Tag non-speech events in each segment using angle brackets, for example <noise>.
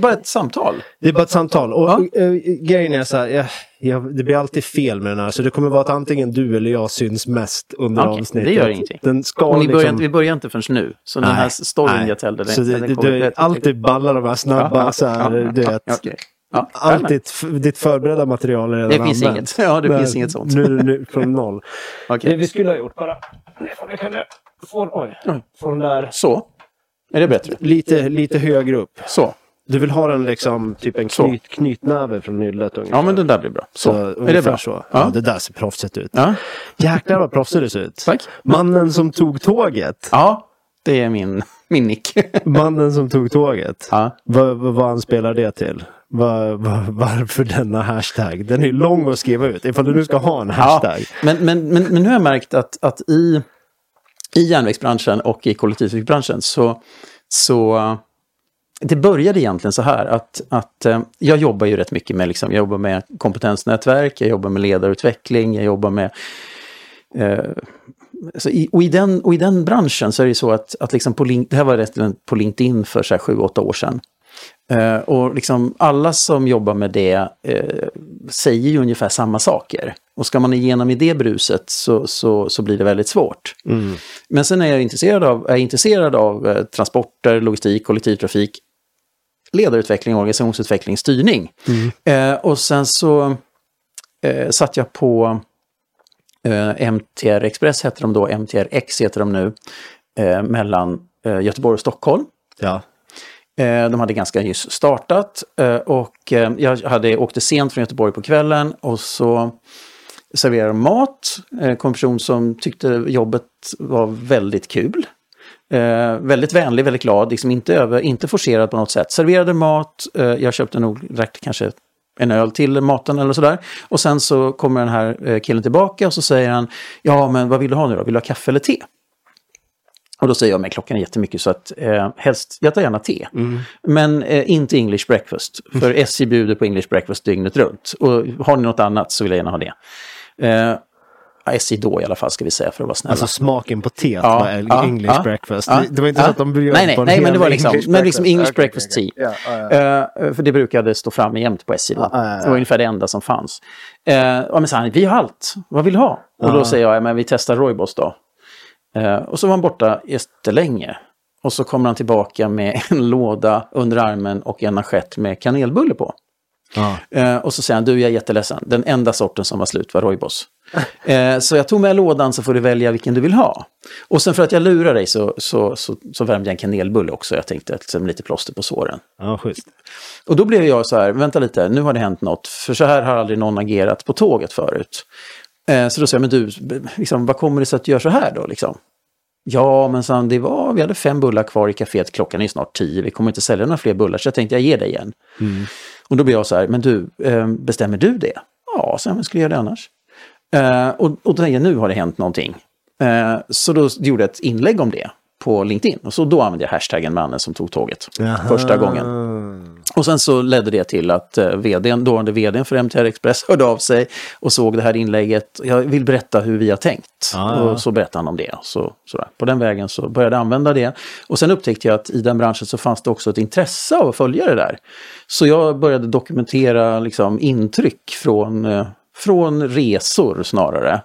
Det är bara ett samtal. Det är bara ett samtal. Och Ja. eh, grejen är så här, jag, jag, det blir alltid fel med den här. Så det kommer vara att antingen du eller jag syns mest under Okej, avsnittet. det gör ingenting. Den ska ni börjar, liksom... inte- vi börjar inte förrän nu. Så den här storyn jag tällde, Så det, den kommer- det, alltid ballar de här snabba, Ja, så här, ja, du vet. okej. Ja, Alltid f- ditt förberedda material är redan Det finns använt. inget. Ja, det Men finns inget sånt. Nu, nu från noll. <laughs> Okej. Det vi skulle ha gjort bara... Få, oj, den där Så. Är det bättre? lite, lite högre upp. Så. Du vill ha den liksom typ en knyt, knytnäve från nyllet ungefär. Ja, men den där blir bra. Så. Så, är det bra? så. Ja. Ja. det där ser proffsigt ut. Ja. Jäklar vad proffsigt det ser ut. Tack. Mannen som tog tåget. ja, det är min, min nick. <laughs> Mannen som tog tåget. ja. Vad, vad, vad anspelar det till? Var, var, varför denna hashtag? Den är lång att skriva ut. Ifall du nu ska ha en hashtag. Men, men, men, men nu har jag märkt att, att i, i järnvägsbranschen och i kollektivtrafikbranschen så, så det började egentligen så här att, att eh, jag jobbar ju rätt mycket med, liksom, jag jobbar med kompetensnätverk, jag jobbar med ledarutveckling, jag jobbar med eh, alltså i, och, i den, och i den branschen så är det så att, att liksom på, Link, det här var rätt på LinkedIn för så här sju, åtta år sedan. Eh, och liksom alla som jobbar med det eh, säger ju ungefär samma saker. Och ska man igenom i det bruset så, så, så blir det väldigt svårt. Men sen är jag intresserad av, är intresserad av eh, transporter, logistik, kollektivtrafik, ledarutveckling, organisationsutveckling, styrning. Eh, och sen så eh, satt jag på eh, MTR Express, hette de då, MTR X heter de nu, eh, mellan eh, Göteborg och Stockholm. Ja. Eh, De hade ganska nyss startat eh, och jag hade, åkte sent från Göteborg på kvällen och så serverade de mat. Eh, kom en person som tyckte jobbet var väldigt kul. Eh, väldigt vänlig, väldigt glad, liksom inte, över, inte forcerad på något sätt. Serverade mat, eh, jag köpte nog direkt kanske en öl till maten eller sådär. Och sen så kommer den här eh, killen tillbaka och så säger han, ja men vad vill du ha nu då? Vill du ha kaffe eller te? Och då säger jag, men klockan är jättemycket så att eh, helst, jag tar gärna te. Men eh, inte English breakfast. För SJ bjuder på English breakfast dygnet runt. Och har ni något annat så vill jag gärna ha det. Eh, ja, SJ då i alla fall ska vi säga för att vara snälla. Alltså smaken på teet Ja, ja, English ja, breakfast. det, det var inte så att de bjöd Nej, nej, på en nej men det var liksom, English men liksom English breakfast okej, tea. ja, ja. Eh, för det brukade stå framme jämt på SJ då. Det var ungefär det enda som fanns. Uh, men så han, vi har allt. Vad vill du ha? Och då säger jag, ja, men vi testar Roybos då. Eh, och så var han borta jättelänge. Och så kommer han tillbaka med en låda under armen och en assiett med kanelbulle på. Ja. Eh, och så säger han, du jag är jätteledsen, den enda sorten som var slut var Roybos. Eh, så jag tog med lådan så får du välja vilken du vill ha. Och sen för att jag lurar dig så, så, så, så värmde jag en kanelbulle också. Jag tänkte att liksom, lite plåster på såren. ja, schysst. Och då blev jag så här, vänta lite, nu har det hänt något. För så här har aldrig någon agerat på tåget förut. Eh, så då säger jag, men du, liksom, vad kommer det sig att du gör så här då? Liksom? Ja, men sen, det var, vi hade fem bullar kvar i kaféet, klockan är snart tio, vi kommer inte sälja några fler bullar, så jag tänkte jag ger dig igen. Och då blir jag så här, men du, eh, bestämmer du det? Ja, så jag skulle göra det annars. Eh, och, och då tänkte jag, nu har det hänt någonting. Eh, så då gjorde jag ett inlägg om det på LinkedIn. Och så då använde jag hashtaggen mannen som tog tåget. Första gången. Och sen så ledde det till att eh, vdn, dåvarande vdn för MTR Express <laughs> hörde av sig och såg det här inlägget. Jag vill berätta hur vi har tänkt. Ja. Och så berättade han om det. Så, sådär. På den vägen så började jag använda det. Och sen upptäckte jag att i den branschen så fanns det också ett intresse av att följa det där. Så jag började dokumentera liksom, intryck från, eh, från resor snarare.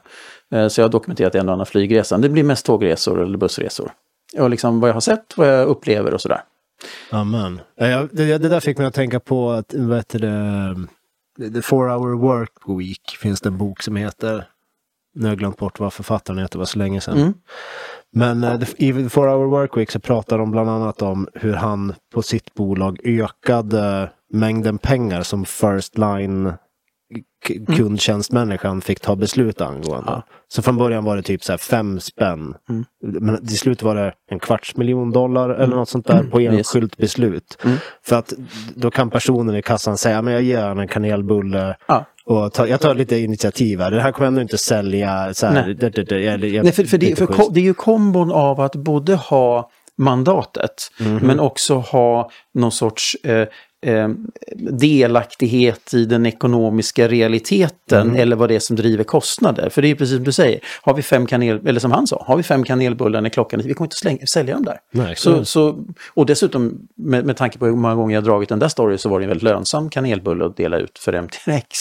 Eh, Så jag har dokumenterat en och annan flygresa. Det blir mest tågresor eller bussresor. Och liksom vad jag har sett, vad jag upplever och sådär. Amen. Ja, det, det där fick mig att tänka på att, vad heter det, The Four Hour Work Week finns det en bok som heter. Nu har jag glömt bort vad författaren heter, det var så länge sedan. Mm. Men eh, i The Four Hour Work Week så pratar de bland annat om hur han på sitt bolag ökade mängden pengar som First Line. Kundtjänstmänniskan fick ta beslut angående. Så från början var det typ så här fem spänn. Mm. Men till slut var det en kvarts miljon dollar eller något sånt där på Yes. enskilt beslut. Mm. För att då kan personen i kassan säga, men jag ger honom en kanelbulle. Ja. Och ta, jag tar lite initiativ här. Det här kommer jag ändå inte sälja. Så här, Nej. det, det, det, jag, jag, Nej, för, för, det, för är ju kombon av att både ha mandatet Mhm. men också ha någon sorts eh, eh, delaktighet i den ekonomiska realiteten eller vad det är som driver kostnader. För det är precis som du säger, har vi fem kanel, eller som han sa, har vi fem kanelbullar när klockan vi kommer inte slänga, sälja dem där. Nej, så, så, och dessutom, med, med tanke på hur många gånger jag dragit den där storyn så var det en väldigt lönsam kanelbulle att dela ut för MTRX.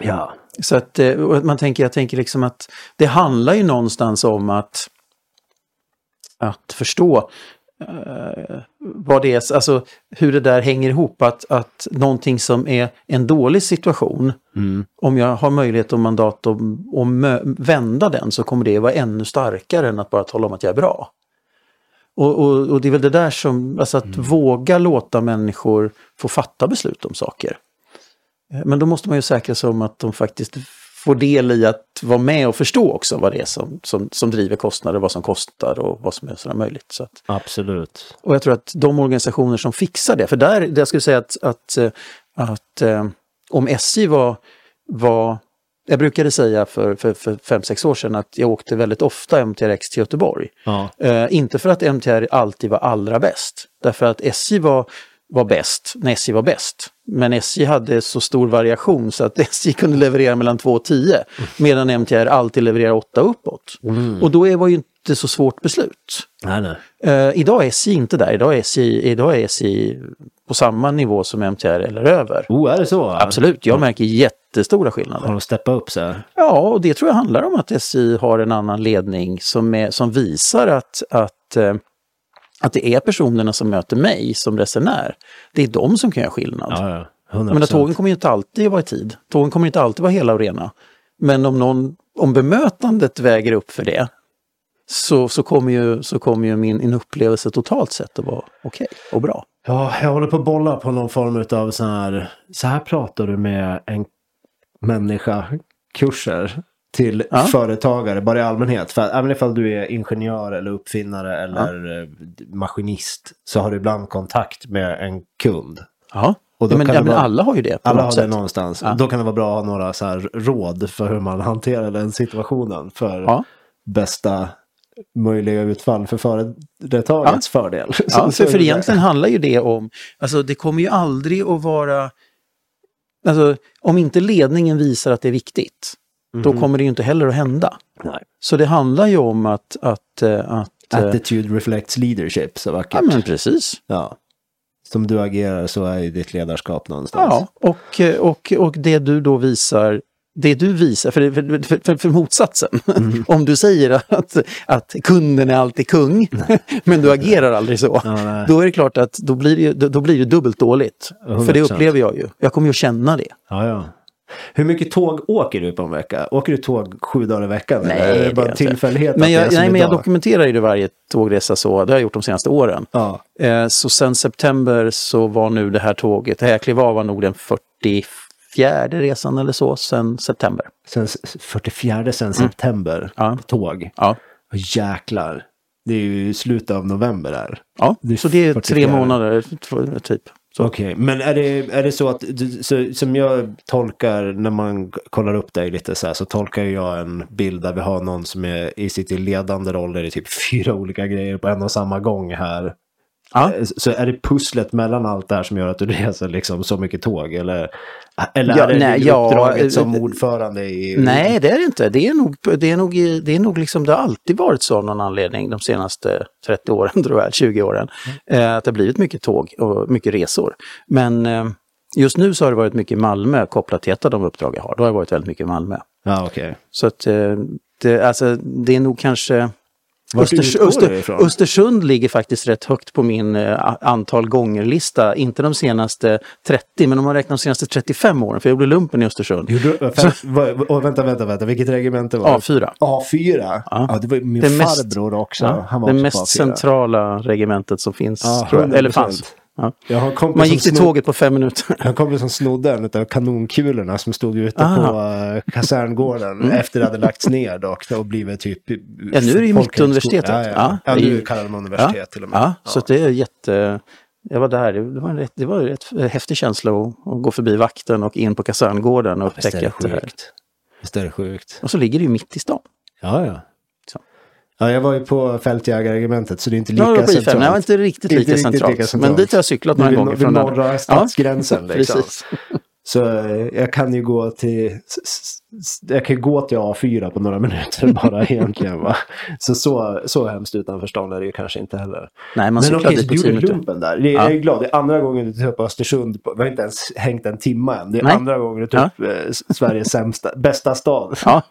Ja. Så att eh, och man tänker, jag tänker liksom att det handlar ju någonstans om att, att förstå eh, vad det är, alltså hur det där hänger ihop. Att, att någonting som är en dålig situation, om jag har möjlighet och mandat att, att mö- vända den så kommer det vara ännu starkare än att bara tala om att jag är bra. Och, och, och det är väl det där som, alltså att våga låta människor få fatta beslut om saker. Eh, Men då måste man ju säkra sig om att de faktiskt får del i att vara med och förstå också vad det är som, som, som driver kostnader, vad som kostar och vad som är sådär möjligt. Så att, Absolut. och jag tror att de organisationer som fixar det, för där, där jag skulle säga att, att, eh, att eh, om SJ var, var jag brukade säga för, för, för fem sex år sedan att jag åkte väldigt ofta MTRX till Göteborg. Ja. Eh, inte för att MTR alltid var allra bäst, därför att SJ var, var bäst när SJ var bäst. Men SJ hade så stor variation så att <laughs> SJ kunde leverera mellan 2 och 10 medan MTR alltid levererar 8 uppåt. Och då var ju inte så svårt beslut. Nej, nej. Eh, idag är SJ inte där, idag är SJ, idag är SJ på samma nivå som MTR eller över. Oh, är det så? Absolut, jag märker jättestora skillnader. Har de steppat upp så här? Ja, och det tror jag handlar om att SJ har en annan ledning som, är, som visar att, att, eh, att det är personerna som möter mig som resenär. Det är de som kan göra skillnad. Ja, ja. 100%. Jag menar, tågen kommer ju inte alltid vara i tid. Tågen kommer inte alltid vara hela och rena. Men om, någon, om bemötandet väger upp för det så, så kommer ju, så kommer ju min, min upplevelse totalt sett att vara okej och bra. Ja, jag håller på att bolla på någon form av så här. Så här pratar du med en människa, kurser till Ja. företagare, bara i allmänhet. För även ifall du är ingenjör eller uppfinnare eller eh, maskinist så har du ibland kontakt med en kund. Ja, Och då ja, men, kan ja, det men vara- alla har ju det Alla har det sätt. någonstans. Ja. Då kan det vara bra att ha några så här råd för hur man hanterar den situationen. För Ja. bästa möjliga utfall för företagets fördel. <laughs> Ja, Så- så för, för det egentligen handlar ju det om, alltså det kommer ju aldrig att vara, alltså om inte ledningen visar att det är viktigt, då kommer det ju inte heller att hända. Nej. Så det handlar ju om att, att, eh, att eh, Attitude reflects leadership, så vackert. ja men precis. Ja. Som du agerar så är ju ditt ledarskap någonstans. Ja, och, eh, och, och det du då visar, det du visar, för, för, för, för, motsatsen, Mm. <laughs> om du säger att, att kunden är alltid kung, <laughs> men du agerar aldrig så, Ja, då är det klart att då blir det, då, blir det dubbelt dåligt. För det 100%. upplever jag ju. Jag kommer ju att känna det. Ja, ja. Hur mycket tåg åker du på en vecka? Åker du tåg sju dagar i veckan? Nej, eller är det bara en tillfällighet Men jag, nej, men jag dokumenterar ju varje tågresa så, det har jag gjort de senaste åren. Ja. Eh, så sen september så var nu det här tåget, det här jag klev av var nog den 44 resan eller så, sen september. Sen s- 44 sen september Mm. Ja. tåg. Ja, Och jäklar. Det är ju slutet av november där. ja. Det så det är 44. tre månader typ. Okej, Okej, men är det, är det så att, så, som jag tolkar när man kollar upp dig lite så här, så tolkar jag en bild där vi har någon som är i sitt i ledande roller i typ <laughs> fyra olika grejer på en och samma gång här. Ja. Eh, Så är det pusslet mellan allt det här som gör att du reser liksom så mycket tåg? Eller, eller Ja, är det nej, nej, ja, uppdraget som eh, ordförande i... Nej, det är det inte. Det är nog, det är nog, det är nog liksom, det har alltid varit så av någon anledning de senaste 30 åren, <laughs> tror jag, 20 åren. Eh, att det har blivit mycket tåg och mycket resor. Men eh, just nu så har det varit mycket Malmö kopplat till ett av de uppdrag jag har. Då har det varit väldigt mycket Malmö. Ja, okej. Så att eh, det, alltså, det är nog kanske... Östers, Öster? Östersund ligger faktiskt rätt högt på min a- antal gånger-lista. Inte de senaste 30, men om man räknar de senaste 35 åren, för jag gjorde lumpen i Östersund. Gjorde fem, vänta, vänta, vänta. Vilket regemente var det? A4. A4? Ja. det var min Det mest- farbror också. Ja, det mest på A4. centrala regementet som finns, Ja, tror jag. Eller 100%. fanns. Ja. Man gick till snod- tåget på fem minuter. Jag har en kompis som snodde en av kanonkulorna som stod ute Aha. på uh, kaserngården efter det hade lagts ner dock och blivit typ... Ja, nu är det ju Mittuniversitetet. Ja, ja. Ja, ja, nu kallar de universitet Ja, till och med. ja, så det är jätte... Jag var där, det var en rätt, det var en rätt häftig känsla att, att gå förbi vakten och in på kaserngården och upptäcka det att det här... sjukt. Visst är det sjukt. Och så ligger det ju mitt i stan. Ja, ja. Ja, jag var ju på fältjägarregementet så det är inte Ja, lika I5. centralt. Nej, det var inte riktigt Inte lika, riktigt centralt. lika centralt. Men dit har jag cyklat några gånger. vid norra stadsgränsen, <laughs> liksom. Precis. Så eh, jag kan ju gå till... Jag kan gå till A4 på några <laughs> minuter bara egentligen. Va? Så, så så hemskt utanför stan är det ju kanske inte heller. Nej, man Men okej, på du gjorde lumpen där. Jag, jag är glad. Det är andra gången du tar upp Östersund. Vi har inte ens hängt en timme än. Det är Nej. andra gången du tar upp eh, S- Sveriges sämsta, bästa stad. Ja,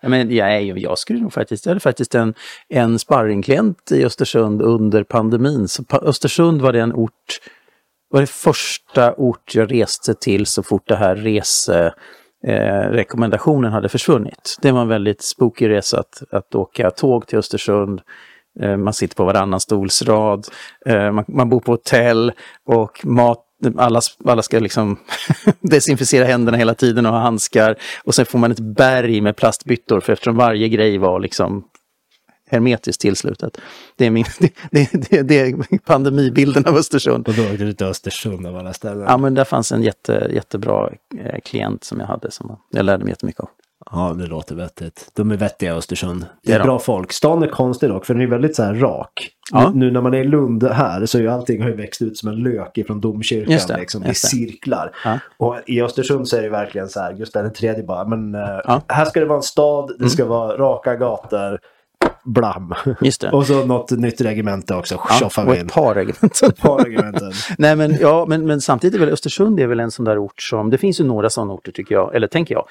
Ja, <laughs> men jag, jag skulle nog faktiskt, jag hade faktiskt en, en sparringklient i Östersund under pandemin. Så Östersund var den ort, var det första ort jag reste till så fort det här rese eh, rekommendationen hade försvunnit. Det var en väldigt spooky resa att, att åka tåg till Östersund. Eh, man sitter på varannan stolsrad, eh, man, man bor på hotell och mat alla, alla ska liksom <laughs> desinficera händerna hela tiden och ha handskar. Och sen får man ett berg med plastbyttor för eftersom varje grej var liksom hermetiskt tillslutet. Det är, min, <laughs> det, det, det, det är pandemibilden av Östersund. Och då åkte du till Östersund av alla ställen. Ja, men där fanns en jätte, jättebra eh, klient som jag hade som jag lärde mig jättemycket av. Ja, det låter vettigt. De är vettiga i Östersund. Det Det är, är de. bra folk. Stan är konstig dock, för den är väldigt så här rak. Ja. Nu, nu när man är i Lund här så är ju allting har ju växt ut som en lök ifrån domkyrkan. Just det, liksom, just det. I cirklar. Ja. Och i Östersund så är det verkligen så här, just den tredje bara, men eh, Ja. Mm. här ska det vara en stad, det ska vara raka gator, blam. Just det. Och så något nytt regemente också, Ja, och ett par regementen. Par <laughs> regementen. Nej men, ja, men, men samtidigt är väl Östersund är väl en sån där ort som, det finns ju några sådana orter tycker jag, eller tänker jag,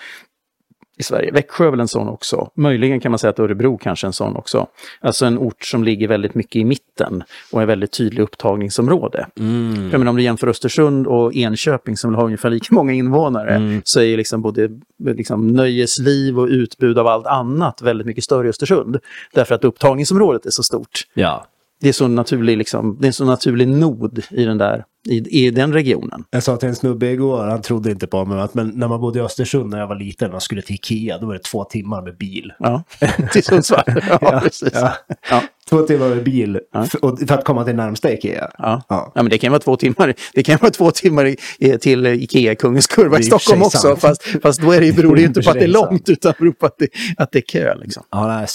i Sverige. Växjö är väl en sån också. Möjligen kan man säga att Örebro kanske är en sån också. Alltså en ort som ligger väldigt mycket i mitten och är väldigt tydlig upptagningsområde. Mm. För men om du jämför Östersund och Enköping som har ungefär lika <laughs> många invånare Mm. så är liksom både liksom nöjesliv och utbud av allt annat väldigt mycket större i Östersund. Därför att upptagningsområdet är så stort. Ja. Det är så naturlig, liksom, det är en så naturlig nod i den där, i, i den regionen. Jag sa till en snubbe igår, han trodde inte på mig, men när man bodde i Östersund när jag var liten och skulle till Ikea, då var det två timmar med bil. Ja, <laughs> till Sundsvall. <laughs> Ja, precis. Ja. Ja. Två timmar med bil f- och- för att komma till närmsta Ikea. Ja. Ja. Ja. men det kan vara två timmar, det kan vara två timmar i, till Ikea Kungens Kurva i för Stockholm också. Fast, fast då är det, beror det ju inte på att det är för långt utan beror på att det, att det är kö. Liksom. Ja,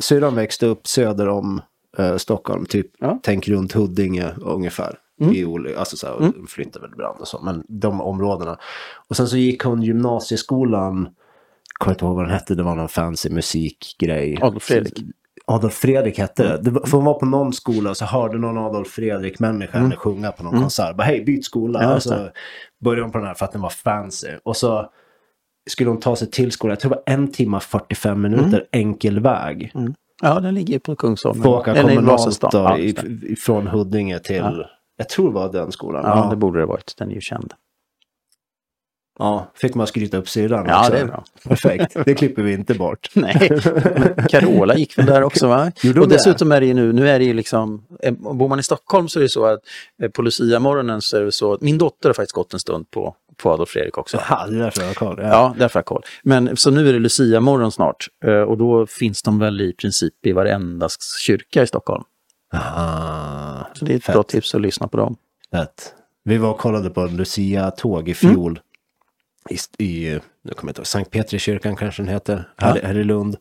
syrran växte upp söder om eh, Stockholm, typ Ja. Mm. tänk runt Huddinge ungefär. I Ole, alltså så här, de flyttade väl ibland och så, men de områdena. Och sen så gick hon gymnasieskolan, kommer inte ihåg vad den hette, det var någon fancy musikgrej. Adolf Fredrik. Adolf Fredrik hette det. det var, för hon var på någon skola och så hörde någon Adolf Fredrik-människa henne sjunga på någon konsert. Bara hej, byt skola. Mm. Ja, så det. började hon på den här för att den var fancy. Och så skulle hon ta sig till skolan. Jag tror det var en timme 45 minuter Mm. enkel väg. Ja, den ligger på Kungsholmen. Få åka kommunalt då, Ja, från Huddinge till... Jag tror det var den skolan. ja, Ja, det borde det varit. Den är ju känd. Ja, fick man skryta upp syrran Ja, också. det är bra. Perfekt, det klipper vi inte bort. <laughs> Nej, Carola gick väl där också va? Gjorde och dessutom är det ju nu, nu är det ju liksom, eh, bor man i Stockholm så är det så att eh, på Lucia-morgonen så är det så att min dotter har faktiskt gått en stund på, på Adolf Fredrik också. Ja, det är därför jag har koll. Ja. Ja, därför har jag koll. Men så nu är det Lucia-morgon snart eh, och då finns de väl i princip i varenda kyrka i Stockholm. Ah, Så det är ett Fett. bra tips att lyssna på dem. Rätt. Vi var och kollade på Lucia-tåg i fjol. I, i, nu kommer jag inte ihåg, Sankt Petri kyrkan kanske den heter, här, här i Lund.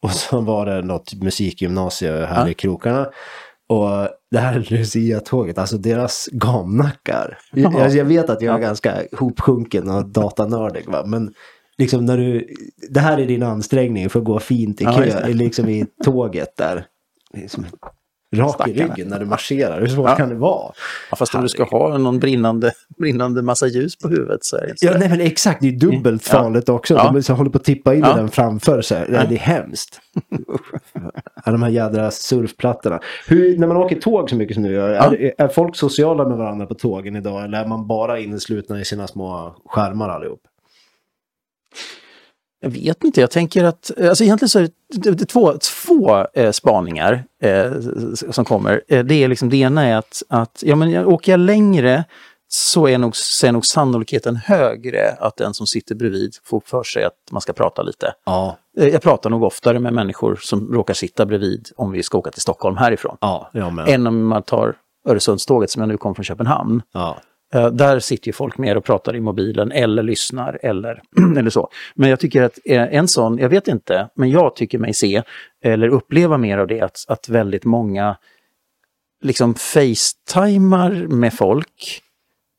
Och så var det något musikgymnasie här Ja. i krokarna. Och det här Lucia-tåget, alltså deras gamnackar. Jag, jag vet att jag är ganska hopsjunken och datanördig, va? men liksom när du, det här är din ansträngning för att gå fint i Ja, kö, det. liksom i tåget där. Liksom, rak i Stackarna. ryggen när du marscherar, hur svårt Ja. kan det vara? Ja, fast om du ska ha någon brinnande, brinnande massa ljus på huvudet så är det inte så Ja, nej men exakt, det är dubbelt Ja. farligt också. Ja. De liksom håller på att tippa in Ja. i den framför sig. Ja. Det är hemskt. ja, de här jädra surfplattorna. Hur, när man åker tåg så mycket som du gör, Ja. är, är folk sociala med varandra på tågen idag? Eller är man bara inneslutna i sina små skärmar allihop? Jag vet inte, jag tänker att, alltså egentligen så är det, det, är två, två eh, spaningar eh, som kommer. Eh, det, är liksom, det ena är att, att ja, men jag, åker jag längre så är, nog, så är nog sannolikheten högre att den som sitter bredvid får för sig att man ska prata lite. Ja. Eh, jag pratar nog oftare med människor som råkar sitta bredvid om vi ska åka till Stockholm härifrån. Ja, jag med. Än om man tar Öresundståget som jag nu kom från Köpenhamn. Ja. Eh, där sitter ju folk mer och pratar i mobilen eller lyssnar eller, <clears throat> eller så. Men jag tycker att eh, en sån, jag vet inte, men jag tycker mig se eller uppleva mer av det att, att väldigt många liksom facetimar med folk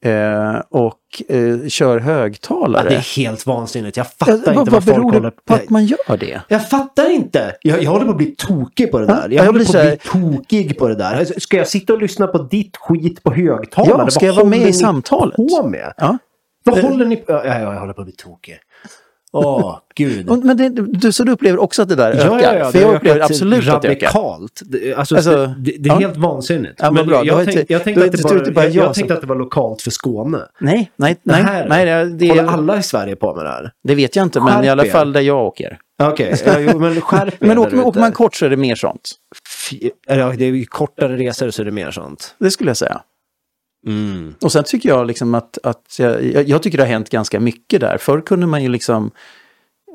eh, och eh, kör högtalare. Det är helt vansinnigt. Jag fattar Ja, inte vad, vad, vad folk beror håller det på att man gör det? Jag fattar inte. Jag, jag håller på att bli tokig på det Ja, där. Jag, jag håller på att bli tokig på det där. Ska jag sitta och lyssna på ditt skit på högtalare? Ja, ska Vad jag vara med håller i ni samtalet? på med? Ja. Vad Eh. håller ni på ja, ja, Jag håller på att bli tokig. Åh, gud. Och- Men det, du, så du upplever också att det där Ja, ökar? ja, ja, För det jag upplever absolut att det ökar. radikalt. Det, alltså, Alltså, det, det, det är ja. helt vansinnigt. Ja, men bra, jag, inte- jag, tänkte att det bara, jag, jag tänkte att det var lokalt för Skåne. Nej, nej, Det nej. här, nej det, det, Håller alla i Sverige på med det här? det vet jag inte, men i alla fall där jag åker. Okej, ja, jo, men <laughs> skärp Men åker, åker man kort så är det mer sånt. Fy- ja, Det är kortare resor så är det mer sånt. Det skulle jag säga. Mm. Och sen tycker jag liksom att, att jag, jag, tycker det har hänt ganska mycket där. Förr kunde man ju liksom,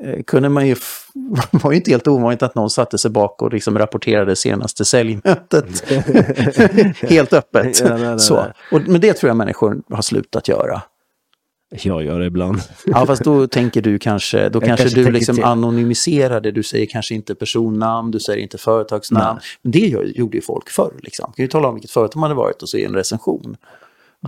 eh, kunde man ju, f- <laughs> var ju inte helt ovanligt att någon satte sig bak och liksom rapporterade senaste säljmötet. <laughs> <laughs> helt öppet. Ja, nej, nej, Så. Och, men det tror jag människor har slutat göra. Jag gör det ibland. Ja, fast då tänker du kanske, då Jag kanske, kanske du liksom till. anonymiserar det. Du säger kanske inte personnamn, du säger inte företagsnamn. Men det gjorde ju folk förr. Liksom. Kan ju tala om vilket företag man hade varit och så i en recension.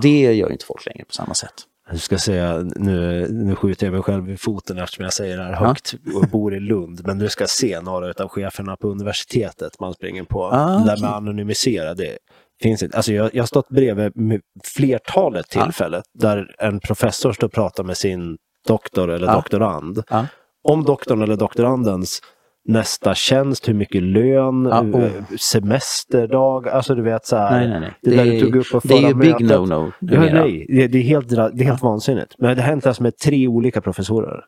Det gör inte folk längre på samma sätt. Jag ska säga, nu, nu skjuter jag mig själv i foten eftersom jag säger det här högt och bor i Lund. Men du ska se några av cheferna på universitetet man springer på. Ah, det där med anonymisera, det finns inte. Alltså jag, jag har stått bredvid med flertalet tillfällen där en professor står och pratar med sin doktor eller Ja. doktorand. Ja. Om doktorn eller doktorandens nästa tjänst, hur mycket lön, Ja, oh. semesterdag, alltså du vet så här. Nej, nej, nej. Det, Det där är- du tog upp på det är förra ju big no-no Ja, nej, det, det är helt, det är helt vansinnigt. Men det har hänt alltså med tre olika professorer.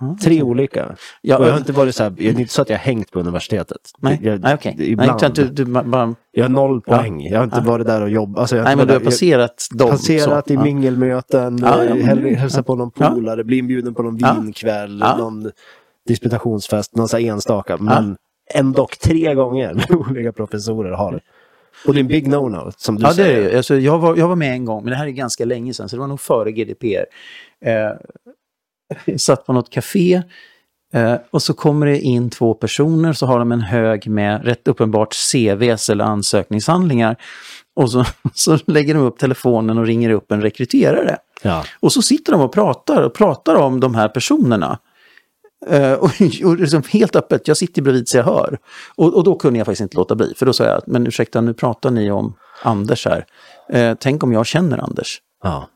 Ja, Tre olika. Ja, och jag har inte varit så här, det är inte så att jag har hängt på universitetet. Nej, jag, nej. Nej, Ibland. utan du, du, bara, Jag har noll poäng. Jag har inte Ja. varit där och jobbat. Alltså, jag nej, men du har passerat jag dem. passerat så. i Ja. mingelmöten, Ja, ja, men det- hälsa på någon polare, bli inbjuden på någon vinkväll, någon disputationsfest, någon så enstaka. Men ändå tre gånger med <laughs> olika professorer har det. Och det är en big no-no, som du Ja, säger. är det ju. alltså, jag, var, jag var med en gång, men det här är ganska länge sedan, så det var nog före GDPR. Eh, jag <laughs> satt på något café eh, och så kommer det in två personer, så har de en hög med rätt uppenbart CVs eller ansökningshandlingar. Och så, <laughs> så lägger de upp telefonen och ringer upp en rekryterare. Ja. Och så sitter de och pratar och pratar om de här personerna. Eh, <laughs> och och liksom helt öppet, jag sitter bredvid så jag hör. Och, och då kunde jag faktiskt inte låta bli, för då sa jag, men ursäkta, nu pratar ni om Anders här. Eh, tänk om jag känner Anders. ja.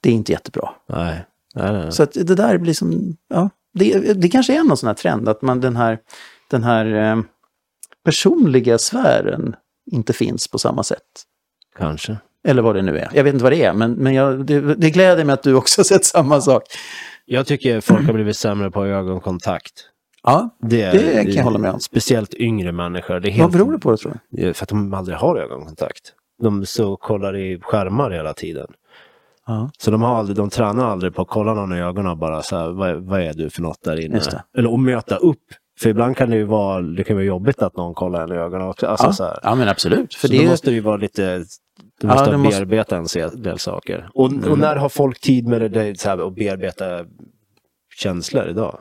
Det är inte jättebra. Nej. Nej, nej. Så att det där blir som, ja, det, det kanske är någon sån här trend, att man den här, den här eh, personliga sfären inte finns på samma sätt. Kanske. Eller vad det nu är. Jag vet inte vad det är, men, men jag, det, det gläder mig att du också <laughs> har sett samma sak. Jag tycker folk har blivit sämre på ögonkontakt. Ja, Det, Det kan jag hålla med om. Speciellt yngre människor. Det är vad helt, beror det på tror du? För att de aldrig har ögonkontakt. De så kollar i skärmar hela tiden. Ja. Så de, har aldrig, de tränar aldrig på att kolla någon i ögonen och bara så här, vad, vad är du för något där inne? Eller att möta upp. För ibland kan det ju vara, det kan vara jobbigt att någon kollar en i ögonen också. Alltså, så Ja, här. ja, men absolut. För så det då måste det ju vara lite, du Ja, måste måste- bearbeta en se- del saker. Och, Mm. och när har folk tid med det, så här, att bearbeta känslor idag?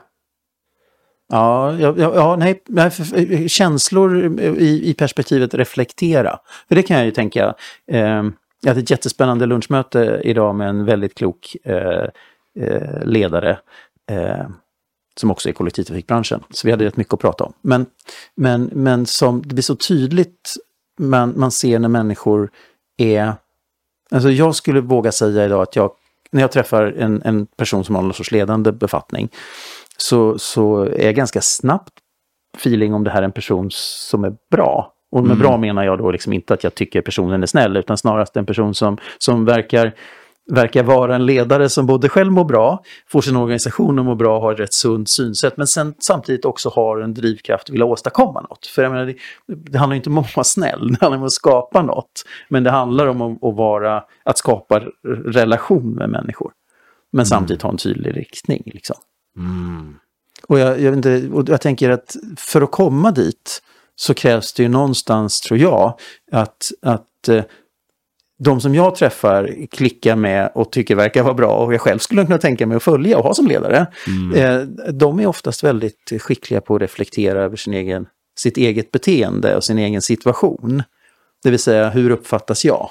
ja, ja, ja, ja, nej, känslor i, i perspektivet reflektera. För det kan jag ju tänka. Eh, jag hade ett jättespännande lunchmöte idag med en väldigt klok eh, eh, ledare. Eh, som också är i kollektivtrafikbranschen. Så vi hade rätt mycket att prata om. Men, men, men som det blir så tydligt man, man ser när människor är... Alltså jag skulle våga säga idag att jag, när jag träffar en, en person som har någon sorts ledande befattning, så, så är jag ganska snabbt feeling om det här är en person som är bra. Och med bra menar jag då liksom inte att jag tycker personen är snäll, utan snarast en person som, som verkar, verkar vara en ledare som både själv mår bra, får sin organisation att må bra, har ett rätt sunt synsätt, men sen samtidigt också har en drivkraft att vilja åstadkomma något. För jag menar, det, det handlar inte om att vara snäll, det handlar om att skapa något. Men det handlar om att, att, vara, att skapa relation med människor. Men samtidigt ha en tydlig riktning. Liksom. Och jag, jag, inte, och jag tänker att för att komma dit så krävs det ju någonstans, tror jag, att, att eh, de som jag träffar klickar med och tycker verkar vara bra och jag själv skulle kunna tänka mig att följa och ha som ledare. Eh, de är oftast väldigt skickliga på att reflektera över sin egen, sitt eget beteende och sin egen situation. Det vill säga, hur uppfattas jag?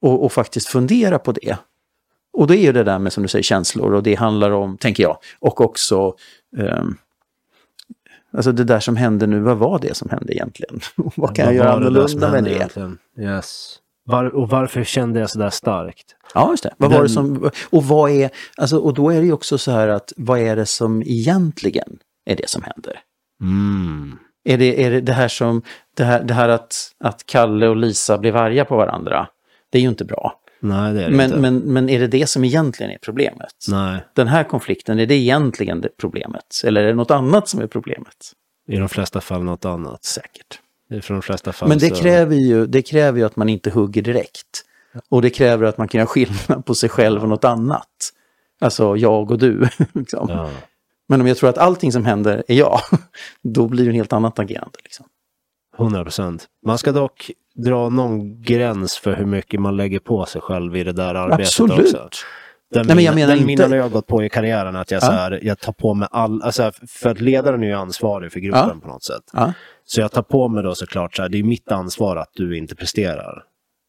Och, och faktiskt fundera på det. Och då är ju det där med, som du säger, känslor och det handlar om, tänker jag, och också ehm, Alltså det där som hände nu, vad var det som hände egentligen? <laughs> vad kan jag göra annorlunda med hände det? egentligen? Yes. Var, och varför kände jag sådär starkt? Ja, just det. Vad var det Den- som, och, vad är, alltså, och då är det ju också så här att vad är det som egentligen är det som händer? Mm. Är det, är det det här som, det här, det här att, att Kalle och Lisa blev arga på varandra? Det är ju inte bra. Nej, det är det Men, inte. men, men är det det som egentligen är problemet? Nej, Den här konflikten, är det egentligen det problemet? Eller är det något annat som är problemet? i de flesta fall något annat. Säkert. För de flesta fall Men det så... kräver, ju, det kräver ju att man inte hugger direkt. Och det kräver att man kan göra skillnad på sig själv och något annat. Alltså jag och du. <laughs> liksom. Ja. Men om jag tror att allting som händer är jag, <laughs> då blir det en helt annat agerande. Liksom. 100 procent. Man ska dock dra någon gräns för hur mycket man lägger på sig själv i det där arbetet Absolut. också. Den, Nej, men jag menar den inte- mina jag har gått på i karriären att jag, Ja. så här, jag tar på mig all, alltså, för att ledaren är ju ansvarig för gruppen Ja. på något sätt. Ja. Så jag tar på mig då såklart så här, det är mitt ansvar att du inte presterar.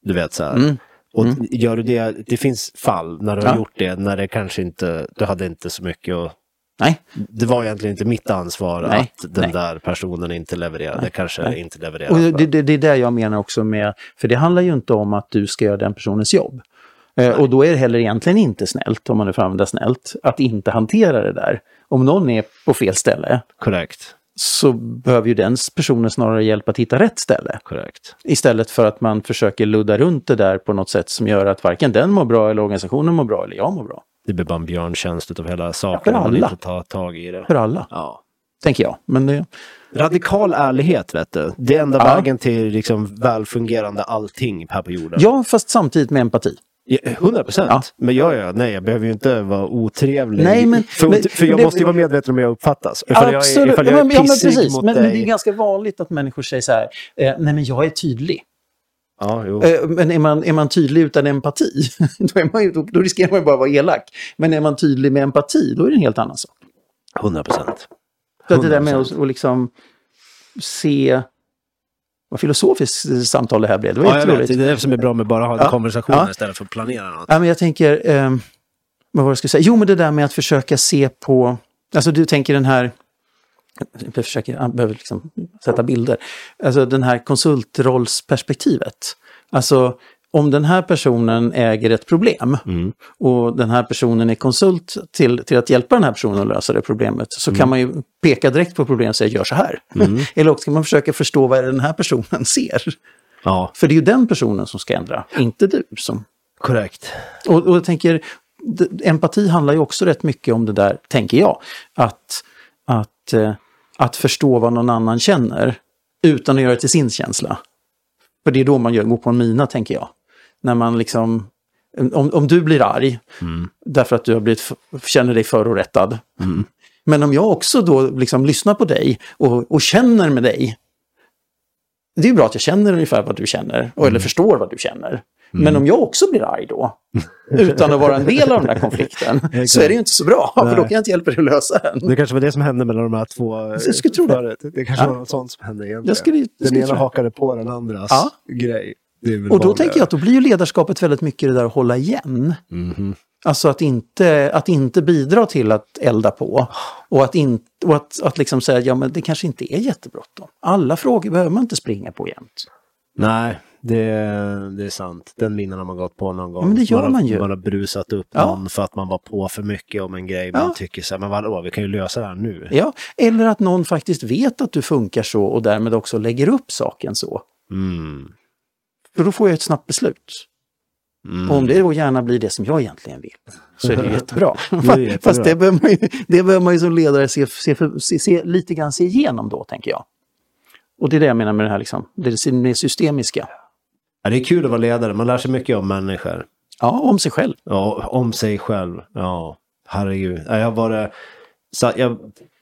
Du vet så här. Mm. Och gör du det, det finns fall när du har gjort det, när det kanske inte, du hade inte så mycket att Nej, det var egentligen inte mitt ansvar Nej, att den nej. där personen inte levererade. kanske nej. inte levererade. det, det, det är det jag menar också med, för det handlar ju inte om att du ska göra den personens jobb. Eh, och då är det heller egentligen inte snällt, om man nu får använda snällt, att inte hantera det där. Om någon är på fel ställe Korrekt. så behöver ju den personen snarare hjälp att hitta rätt ställe. Korrekt. Istället för att man försöker ludda runt det där på något sätt som gör att varken den mår bra eller organisationen mår bra eller jag mår bra. Det blir bara en björntjänst av hela saken för om man alla. inte tar tag i det. För alla, Ja. tänker jag. Men det, Radikal ärlighet, vet du. Det är enda Ja. vägen till liksom välfungerande allting här på jorden. ja, fast samtidigt med empati. Ja, 100 procent. Ja. Men jag, jag, nej, jag behöver ju inte vara otrevlig. Nej, men- för, men- för jag det- måste ju vara medveten om hur jag uppfattas. Ifall jag Absolut, ifall ja, jag är men, ja, men precis. mot Men, dig. men det är ganska vanligt att människor säger så här, eh, nej men jag är tydlig. Ja. Eh, men är man, är man tydlig utan empati, <laughs> då, är man då, då riskerar man ju bara att vara elak. Men är man tydlig med empati, då är det en helt annan sak. 100 procent. Det där med att att liksom se... Vad filosofiskt samtal det här blev. Det var Ja, jag vet. Det är det som är bra med bara att ha en Ja. konversation Ja. istället för att planera något. Ja, men jag tänker, eh, vad var det jag skulle säga? Jo, men det där med att försöka se på, alltså du tänker den här, jag försöker, jag behöver liksom sätta bilder, alltså den här konsultrollsperspektivet. Alltså om den här personen äger ett problem Mm. och den här personen är konsult till, till att hjälpa den här personen att lösa det problemet så kan man ju peka direkt på problemet och säga gör så här. <laughs> Eller också kan man försöka förstå vad den här personen <laughs> ser. Ja, För det är ju den personen som ska ändra, inte du som korrekt. och, och jag tänker, empati handlar ju också rätt mycket om det där, tänker jag. Att, att, eh, att förstå vad någon annan känner utan att göra det till sin känsla. För det är då man gör, går på en mina, tänker jag. När man liksom, om, om du blir arg därför att du har blivit, känner dig förorättad. Men om jag också då liksom lyssnar på dig och, och känner med dig. Det är bra att jag känner ungefär vad du känner, och, eller förstår vad du känner. Men om jag också blir arg då, <laughs> utan att vara en del av den här konflikten, <laughs> så är det ju inte så bra. För då kan jag inte hjälpa dig att lösa den. Det kanske var det som hände mellan de här två Jag skulle tro det. Det kanske Ja. var något sånt som hände egentligen. Jag skulle- jag den skulle ena tro det. hakade på den andras Ja. grej. Och då tänker jag att då blir ju ledarskapet väldigt mycket det där att hålla igen. Mhm. Alltså att inte, att inte bidra till att elda på. Och att, in, och att, att liksom säga, ja men det kanske inte är jättebråttom. Alla frågor behöver man inte springa på jämt. Nej, det, det är sant. Den minnen har man gått på någon gång. Ja, men det gör har, man ju. Man har brusat upp Ja. någon för att man var på för mycket om en grej. Ja. Man tycker så här, men vadå, vi kan ju lösa det här nu. Ja, eller att någon faktiskt vet att du funkar så och därmed också lägger upp saken så. Mm. För då får jag ett snabbt beslut. Mm. Och om det då gärna blir det som jag egentligen vill, så är det <laughs> jättebra. är jättebra. <laughs> Fast det behöver, man ju, det behöver man ju som ledare se, se, se, se, lite grann se igenom då, tänker jag. Och det är det jag menar med det här, liksom, det är det systemiska. Ja, det är kul att vara ledare, man lär sig mycket om människor. Ja, om sig själv. Ja, om sig själv. Ja, herregud. Ja, Jag var så jag,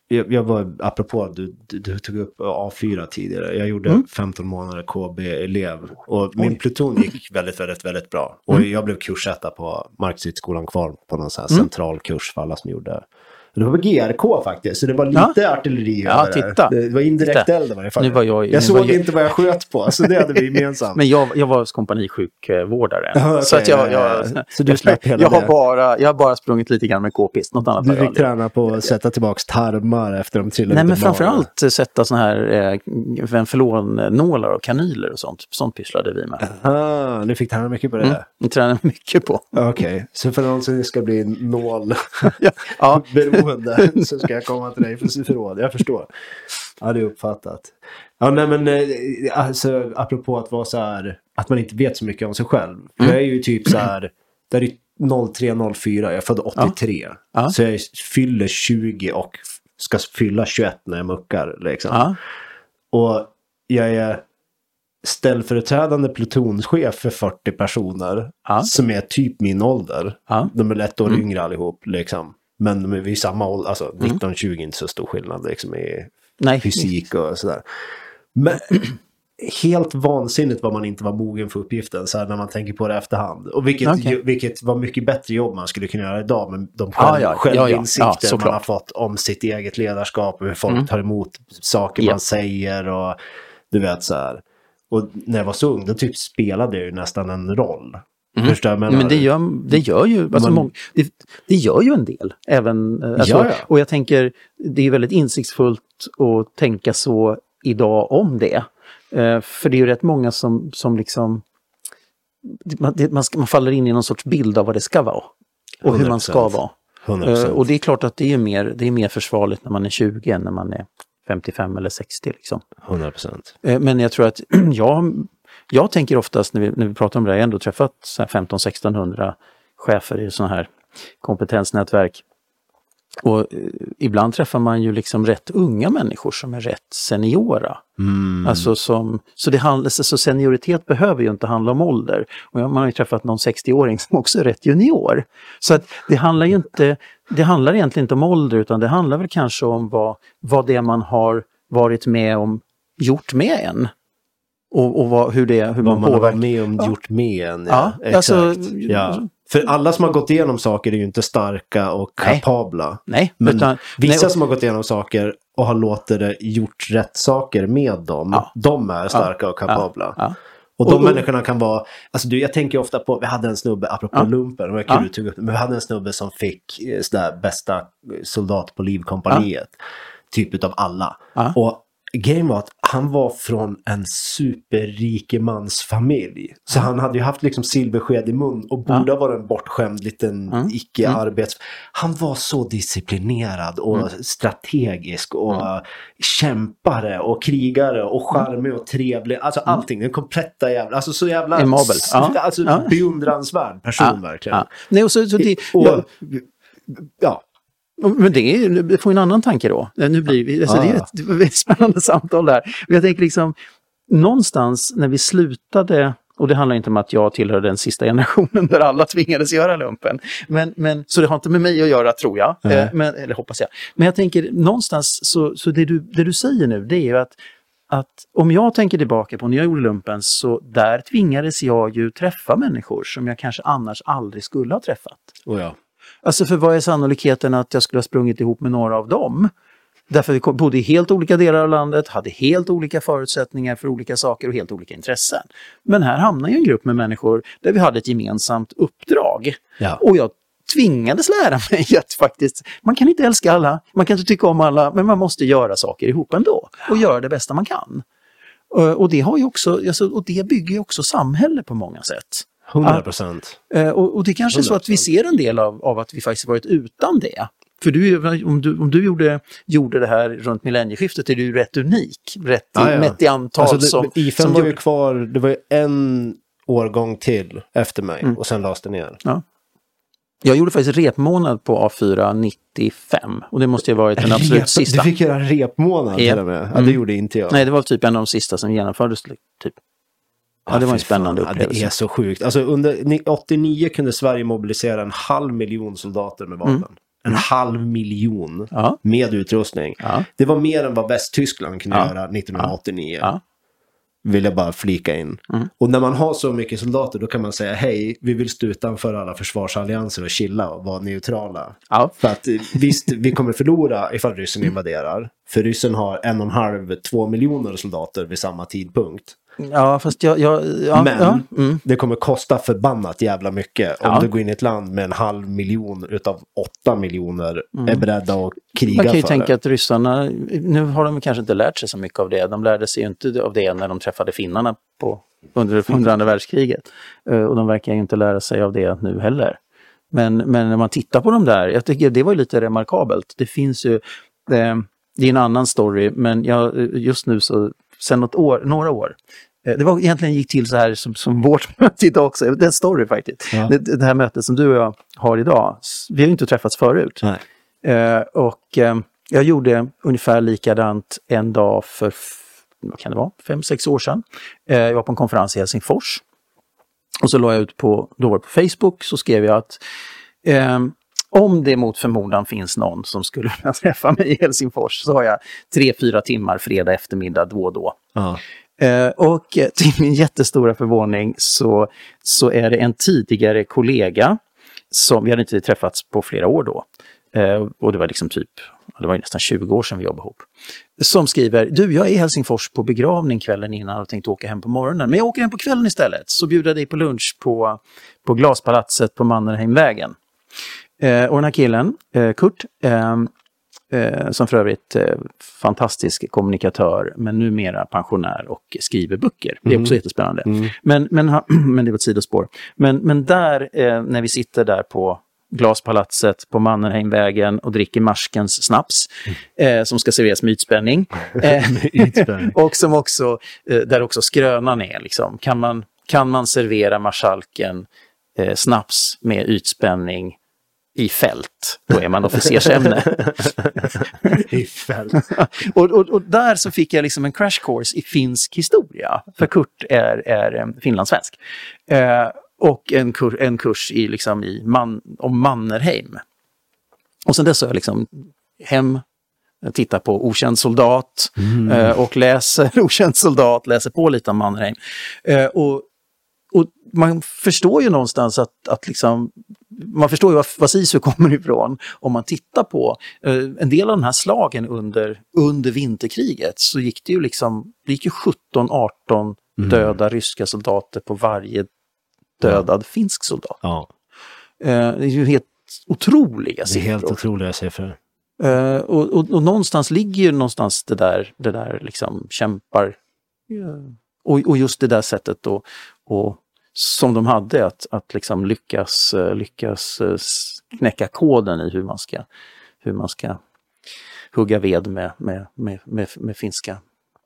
jag, jag var, apropå, du, du, du tog upp A4 tidigare. Jag gjorde Mm. 15 månader KB-elev. Och min pluton gick <laughs> väldigt, väldigt, väldigt bra. Och Mm. jag blev kursetta på Marxistskolan kvar på någon sån här Mm. central kurs för alla som gjorde det var på GRK faktiskt, så det var lite artilleri Ja, över det. titta. Det var indirekt Titta. eld i varje fall. Nu var jag- jag såg jag- inte vad jag sköt på, så det hade vi gemensamt. <laughs> Men jag, jag var kompanisjukvårdare. Ja, okej, så att jag, ja, jag, ja. Så du slapp hela jag, har bara, jag har bara sprungit lite grann med k-pist. Något annat Du fick träna på att sätta tillbaka tarmar efter de trillade Nej, men framförallt sätta såna här eh, venflonnålar och kanyler och sånt. Sånt pysslade vi med. Ah, ni fick träna mycket på det? Mm. Tränade mycket på. Okej, så för någon som ska bli nål <laughs> ja, <laughs> beroende <laughs> så ska jag komma till dig för förråd. Jag förstår. Ja, det är uppfattat. Ja, nej men eh, alltså apropå att vara så här, att man inte vet så mycket om sig själv. Mm. Jag är ju typ så här, där är 0304, jag är född 83. Ja. Så jag fyller 20 och ska fylla 21 när jag muckar liksom. Ja. Och jag är ställföreträdande plutonschef för 40 personer. Ja. Som är typ min ålder. De är ett år Mm. yngre allihop liksom. Men de är vid samma ålder, alltså 19-20 är inte så stor skillnad liksom i Nej. fysik och sådär. Men <clears throat> helt vansinnigt vad man inte var mogen för uppgiften så här, när man tänker på det efterhand. Och vilket, Okej. vilket var mycket bättre jobb man skulle kunna göra idag med de Ja, själv, ja, ja, självinsikter ja, man såklart. har fått om sitt eget ledarskap och hur folk Mm. tar emot saker Ja. man säger och du vet så här. Och när jag var så ung då typ spelade jag ju nästan en roll. Förstår Mm. Men menar? det gör, det gör ju, alltså, Man- mång- det, det gör ju en del. Även, eh, alltså, Ja, ja. Och jag tänker, det är väldigt insiktsfullt att tänka så idag om det. Eh, för det är ju rätt många som, som liksom, man, det, man, man faller in i någon sorts bild av vad det ska vara. Och hur man ska 100%. vara. 100%. Eh, och det är klart att det är, mer, det är mer försvarligt när man är 20 än när man är 55 eller 60. Liksom. 100%. Eh, Men jag tror att <clears throat> jag, jag tänker oftast när vi, när vi pratar om det här, jag har ändå träffat 15-1600 chefer i sådana här kompetensnätverk. Och eh, ibland träffar man ju liksom rätt unga människor som är rätt seniora. Mm. Alltså som, så, det handlar, så senioritet behöver ju inte handla om ålder. Och man har ju träffat någon 60-åring <laughs> som också är rätt junior. Så att det handlar ju inte, det handlar egentligen inte om ålder utan det handlar väl kanske om vad, vad det man har varit med om gjort med en. Och, och vad, hur, det, hur vad man man påverkar. med om, Ja. gjort med en. Ja, Ja, alltså- exakt. ja. För alla som har gått igenom saker är ju inte starka och Nej. kapabla. Nej, Men utan, vissa nej, som har gått igenom saker och har låtit det gjort rätt saker med dem, Ja. de är starka och kapabla. ja. Och de Och- människorna kan vara, alltså du, jag tänker ofta på, vi hade en snubbe, apropå Ja. lumpen, det var kul Ja. upp men vi hade en snubbe som fick eh, sådär bästa soldat på livkompaniet. Typ utav alla. Ja. Och grejen var att han var från en superrikemansfamilj. Så han hade ju haft liksom silversked i mun och borde ha varit en bortskämd liten Mm. icke-arbets... Han var så disciplinerad och Mm. strategisk och kämpare och krigare och charmig och trevlig. Alltså allting, den kompletta jävla... Alltså så jävla... Mm. Immobile. Ja. Alltså Ja. beundransvärd person verkligen. ja. Nej, och så, så det, Och, ja, ja. Men det, är, det får en annan tanke då. Eh, Nu blir vi, alltså Ah. det är ett, det är ett <laughs> spännande samtal där. Jag tänker liksom, någonstans när vi slutade, och det handlar inte om att jag tillhör den sista generationen där alla tvingades göra lumpen. Men, men, så det har inte med mig att göra tror jag, eh, men, eller hoppas jag. Men jag tänker någonstans, så, så det, du, det du säger nu det är ju att att om jag tänker tillbaka på när jag gjorde lumpen så där tvingades jag ju träffa människor som jag kanske annars aldrig skulle ha träffat. Och ja. Alltså för vad är sannolikheten att jag skulle ha sprungit ihop med några av dem? Därför vi bodde i helt olika delar av landet, hade helt olika förutsättningar för olika saker och helt olika intressen. Men här hamnar ju en grupp med människor där vi hade ett gemensamt uppdrag. Ja. Och jag tvingades lära mig <laughs> att faktiskt, man kan inte älska alla, man kan inte tycka om alla, men man måste göra saker ihop ändå. Och göra det bästa man kan. Eh, Och det, har ju också, alltså, och det bygger ju också samhälle på många sätt. 100 procent. Eh, Och, och det kanske är så att vi 100%. ser en del av, av att vi faktiskt varit utan det. För du, om du, om du gjorde, gjorde det här runt millennieskiftet är du ju rätt unik. Rätt i, Ja, ja. mätt i antal Alltså det, som, IFM som var ju gjorde- kvar, det var ju en årgång till efter mig Mm. och sen lades det ner. Ja. Jag gjorde faktiskt repmånad på A4 95 och det måste ju ha varit den absolut Rep- sista. Du fick göra repmånad till och med. Ja, det Mm. gjorde inte jag. Nej, det var typ en av de sista som genomfördes. Typ. Ja, det var en spännande fan. Upplevelse. Det är så sjukt. Alltså under ni- 89 kunde Sverige mobilisera en halv miljon soldater med vapen. Mm. En halv miljon Ja. med utrustning. Ja. Det var mer än vad Västtyskland kunde göra 1989. Ja. Vill jag bara flika in. Mm. Och när man har så mycket soldater då kan man säga hej, vi vill stå utanför alla försvarsallianser och chilla och vara neutrala. Ja. För att eh, visst, vi kommer förlora ifall ryssen invaderar. För ryssen har en och en halv, två miljoner soldater vid samma tidpunkt. Ja, fast jag... jag ja, Men ja, mm. det kommer kosta förbannat jävla mycket om Ja. du går in i ett land med en halv miljon utav åtta miljoner är beredda att kriga Man kan ju för tänka det. att ryssarna, nu har de kanske inte lärt sig så mycket av det. De lärde sig ju inte av det när de träffade finnarna på, under, under andra världskriget. Eh, Och de verkar ju inte lära sig av det nu heller. Men, men när man tittar på de där, jag tycker det var ju lite remarkabelt. Det finns ju, eh, det är en annan story, men jag, just nu så, sen något år, några år, eh, det var egentligen gick till så här som, som vårt <laughs> möte idag också, det är en story faktiskt. Ja. Det, det här mötet som du och jag har idag, vi har ju inte träffats förut. Eh, och eh, jag gjorde ungefär likadant en dag för, vad kan det vara, fem, sex år sedan. Eh, jag var på en konferens i Helsingfors. Och så la jag ut på, då var det på Facebook, så skrev jag att eh, om det mot förmodan finns någon som skulle vilja <laughs> träffa mig i Helsingfors så har jag tre, fyra timmar fredag eftermiddag då och då. Ja. Eh, och eh, till min jättestora förvåning så, så är det en tidigare kollega som, vi hade inte träffats på flera år då, eh, och det var liksom typ, det var nästan 20 år sedan vi jobbade ihop, som skriver, du jag är i Helsingfors på begravning kvällen innan och tänkte åka hem på morgonen, men jag åker hem på kvällen istället, så bjuder jag dig på lunch på, på Glaspalatset på Mannerheimvägen. Eh, och den här killen, eh, Kurt, eh, eh, som för övrigt eh, fantastisk kommunikatör, men numera pensionär och skriver böcker. Det är också jättespännande. Men, men, ha- <clears throat> men det var ett sidospår. Men, men där, eh, när vi sitter där på Glaspalatset på Mannerheimvägen och dricker Marskens snaps, eh, som ska serveras med ytspänning. <laughs> Ytspänning. <laughs> och som också, eh, där också skrönan är, liksom. kan, man, kan man servera marskalken eh, snaps med ytspänning i fält, då är man officersämne. <laughs> I fält. <laughs> och, och, och där så fick jag liksom en crash course i finsk historia, för Kurt är, är eh, finlandssvensk. Eh, och en, kur, en kurs i, liksom, i man, om Mannerheim. Och sen dess har jag liksom hem, tittar på Okänd soldat eh, och läser <laughs> Okänd soldat, läser på lite om Mannerheim. Eh, och, och man förstår ju någonstans att, att liksom, man förstår ju var, var SISU kommer ifrån. Om man tittar på eh, en del av de här slagen under, under vinterkriget så gick det ju liksom, det gick ju 17-18 döda ryska soldater på varje dödad finsk soldat. Ja, Eh, det är ju helt otroliga det är siffror. helt otroliga siffror. Eh, och, och, och någonstans ligger ju någonstans det där, det där liksom kämpar. eh, och, och just det där sättet och, som de hade att, att liksom lyckas, eh, lyckas eh, knäcka koden i hur man ska, hur man ska hugga ved med, med, med, med, med finska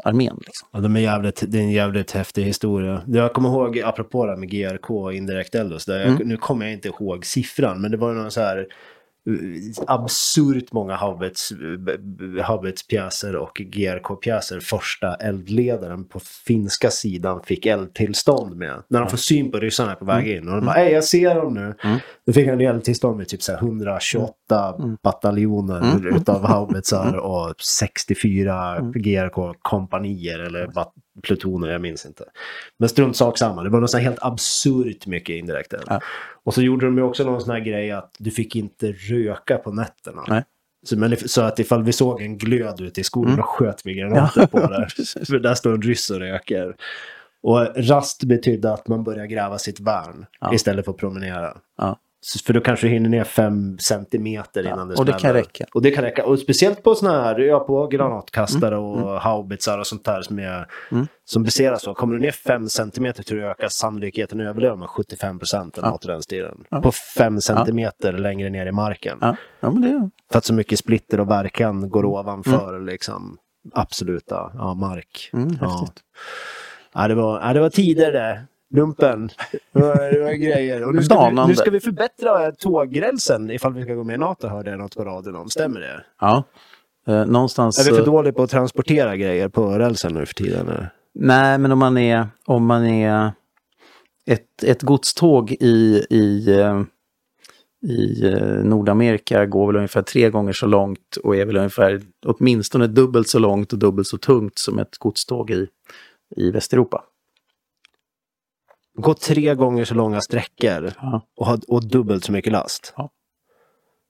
armén. Liksom. Ja, de är jävligt, det är en jävligt häftig historia. Jag kommer ihåg, apropå det här med GRK och indirekt eld jag, nu kommer jag inte ihåg siffran, men det var någon så här absurt många haubits, b- b- haubitspjäser och GRK-pjäser första eldledaren på finska sidan fick eldtillstånd med. När de får syn på ryssarna på väg in. Och de bara, hej jag ser dem nu. Då fick han eldtillstånd med typ så här 128 bataljoner utav haubitsar och 64 GRK-kompanier eller bat- plutoner, jag minns inte. Men strunt sak samma, det var något helt absurt mycket indirekt eld. Ja. Och så gjorde de ju också någon sån här grej att du fick inte röka på nätterna. Nej. Så, men så att ifall vi såg en glöd ute i skogen, då sköt vi granater på det. <laughs> För där står en ryss och röker. Och rast betydde att man börjar gräva sitt värn Ja. istället för att promenera. Ja. För då kanske du hinner ner fem centimeter innan det och det kan smäller. räcka. Och det kan räcka. Och speciellt på sådana här, ja, på granatkastare Mm. och haubitsar och sånt där som, är, som baseras så. Kommer du ner fem centimeter tror jag ökar sannolikheten att överleva med 75 procent eller något i den stilen. På fem centimeter längre ner i marken. Ja, ja men det, För att så mycket splitter och verkan går ovanför liksom absoluta ja, mark. Mm, ja. häftigt. Ja, det, var, ja, det var tider det. Lumpen. Det var, det var grejer. Och nu ska, vi, nu ska vi förbättra tågrälsen ifall vi ska gå med i NATO hörde jag något på radion om. Stämmer det? ja. Eh, någonstans... Är vi för eh, dåliga på att transportera grejer på rälsen nu för tiden? Eller? Nej, men om man är, om man är ett, ett godståg i, i, eh, i eh, Nordamerika går väl ungefär tre gånger så långt och är väl ungefär åtminstone dubbelt så långt och dubbelt så tungt som ett godståg i, i Västeuropa. Gå tre gånger så långa sträckor Ja. och, ha, och dubbelt så mycket last. Ja.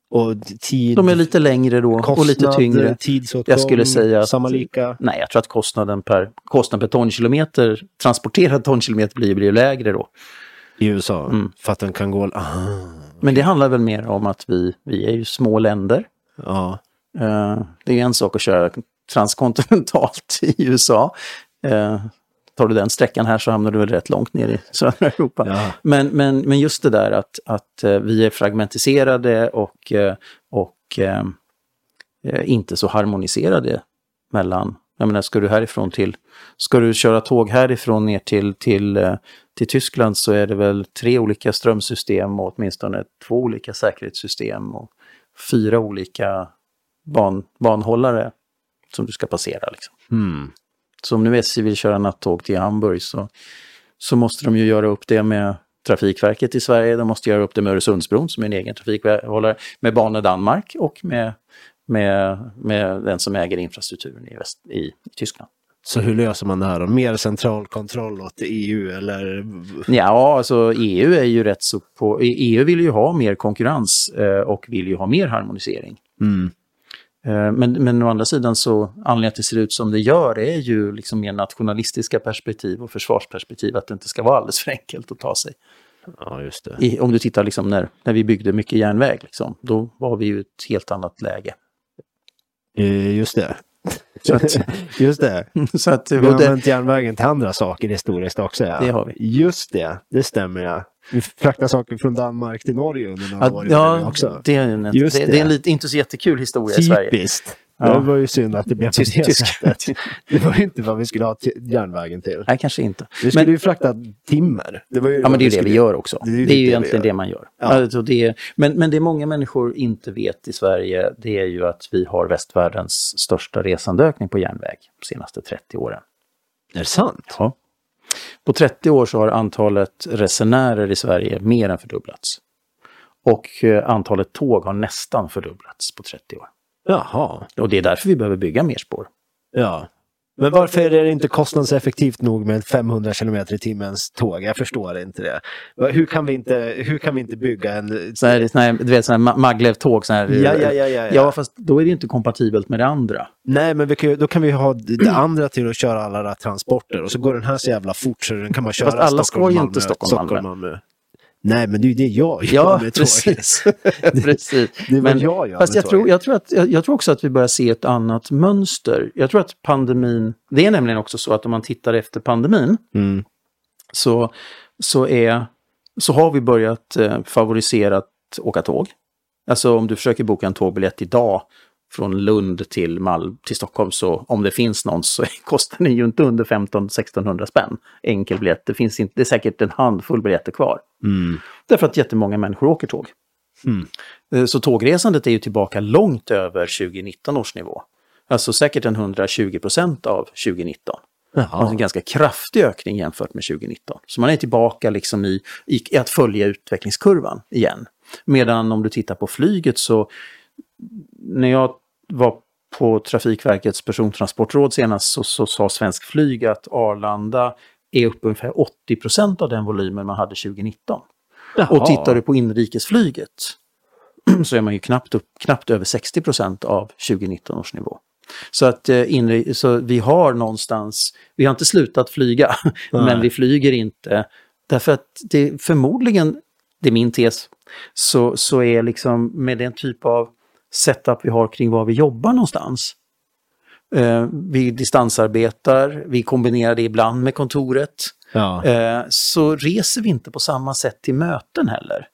Och tid, De är lite längre då och lite kostnad, tyngre. tidsåtgång, Jag skulle säga att- samma lika. Nej, jag tror att kostnaden per, kostnaden per tonkilometer, transporterad tonkilometer blir, blir lägre då. i USA. Mm. För att den kan gå... Ah, Men det handlar väl mer om att vi, vi är ju små länder. ja. Eh, det är ju en sak att köra transkontinentalt <laughs> i USA. Eh, tar du den sträckan här så hamnar du väl rätt långt ner i <laughs> södra Europa. Ja. Men, men, men just det där att, att eh, vi är fragmentiserade och, eh, och eh, eh, inte så harmoniserade mellan, jag menar ska du härifrån till, ska du köra tåg härifrån ner till, till, till Tyskland så är det väl tre olika strömsystem och åtminstone två olika säkerhetssystem och fyra olika ban, banhållare som du ska passera. Liksom. Mm. Så om nu SJ vill köra nattåg till Hamburg så, så måste de ju göra upp det med Trafikverket i Sverige, de måste göra upp det med Öresundsbron som är en egen trafikhållare, med Bane Danmark och med, med, med den som äger infrastrukturen i, väst, i, i Tyskland. Så hur löser man det här då? Mer central kontroll åt EU eller? Ja, alltså EU är ju rätt så på... EU vill ju ha mer konkurrens eh, och vill ju ha mer harmonisering. Mm. Eh, Men, men å andra sidan så, anledningen att det ser ut som det gör är ju liksom mer nationalistiska perspektiv och försvarsperspektiv, att det inte ska vara alldeles för enkelt att ta sig. Ja, just det. I, om du tittar liksom när, när vi byggde mycket järnväg, liksom, då var vi ju ett helt annat läge. Eh, Just det. <laughs> Så att, <laughs> Just det. <laughs> så att, Vi har använt järnvägen till andra saker historiskt också. Ja. Det har vi. Just det, det stämmer ja. Vi fraktar saker från Danmark till Norge under några år. ja, också. det är, en, det, det. det. är en lite, inte så jättekul historia i Sverige. Typiskt. Ja. Det var ju synd att det blev på det sättet. Det var ju inte vad vi skulle ha järnvägen till. Nej, kanske inte. Vi skulle Men- ju frakta timmer. Det var ju Ja, men det är ju det vi gör också. Det är Det ju är, det ju vi egentligen det man gör. Ja. Alltså det är, men, men det många människor inte vet i Sverige, det är ju att vi har västvärldens största resandeökning på järnväg de senaste 30 åren. Är det sant? Ja. På 30 år så har antalet resenärer i Sverige mer än fördubblats. Och eh, antalet tåg har nästan fördubblats på 30 år. Jaha. Och det är därför vi behöver bygga mer spår. Ja. Men varför är det inte kostnadseffektivt nog med 500 km i timmens tåg? Jag förstår inte det. Hur kan vi inte, hur kan vi inte bygga en... Så här, så här, du vet, här maglev-tåg. Så här, Ja, ja, ja, ja, ja. fast då är det inte kompatibelt med det andra. Nej, men kan, då kan vi ha det andra till att köra alla transporter och så går den här så jävla fort så den kan man köra Fast alla ska ju Stockholm, inte Stockholm, Malmö. Nej, men det är ju det jag gör Ja, med precis. <laughs> precis. Det är vad jag gör fast jag tror, jag, tror att, jag, jag tror också att vi börjar se ett annat mönster. Jag tror att pandemin, det är nämligen också så att om man tittar efter pandemin Mm. så, så, är, så har vi börjat eh, favorisera att åka tåg. Alltså om du försöker boka en tågbiljett idag från Lund till, Mal till Stockholm så om det finns någon så <laughs> kostar den ju inte under 15-1600 spänn. Enkel biljett. Det, finns inte, det är säkert en handfull biljetter kvar. Mm. Därför att jättemånga människor åker tåg. Mm. Eh, Så tågresandet är ju tillbaka långt över 2019 års nivå. Alltså säkert en 120 procent av 2019. Alltså en Jaha. ganska kraftig ökning jämfört med 2019. Så man är tillbaka liksom i, i, i att följa utvecklingskurvan igen. Medan om du tittar på flyget så när jag var på Trafikverkets persontransportråd senast så, så sa Svensk Flyg att Arlanda är uppe ungefär 80 procent av den volymen man hade 2019. Och tittar du på inrikesflyget <clears throat> så är man ju knappt, upp, knappt över 60 procent av 2019 års nivå. Så att eh, inre, så vi har någonstans, vi har inte slutat flyga, <laughs> Nej. men vi flyger inte. Därför att det förmodligen, det är min tes, så, så är liksom med den typ av setup vi har kring var vi jobbar någonstans. Eh, vi distansarbetar, vi kombinerar det ibland med kontoret. Ja. Eh, så reser vi inte på samma sätt till möten heller.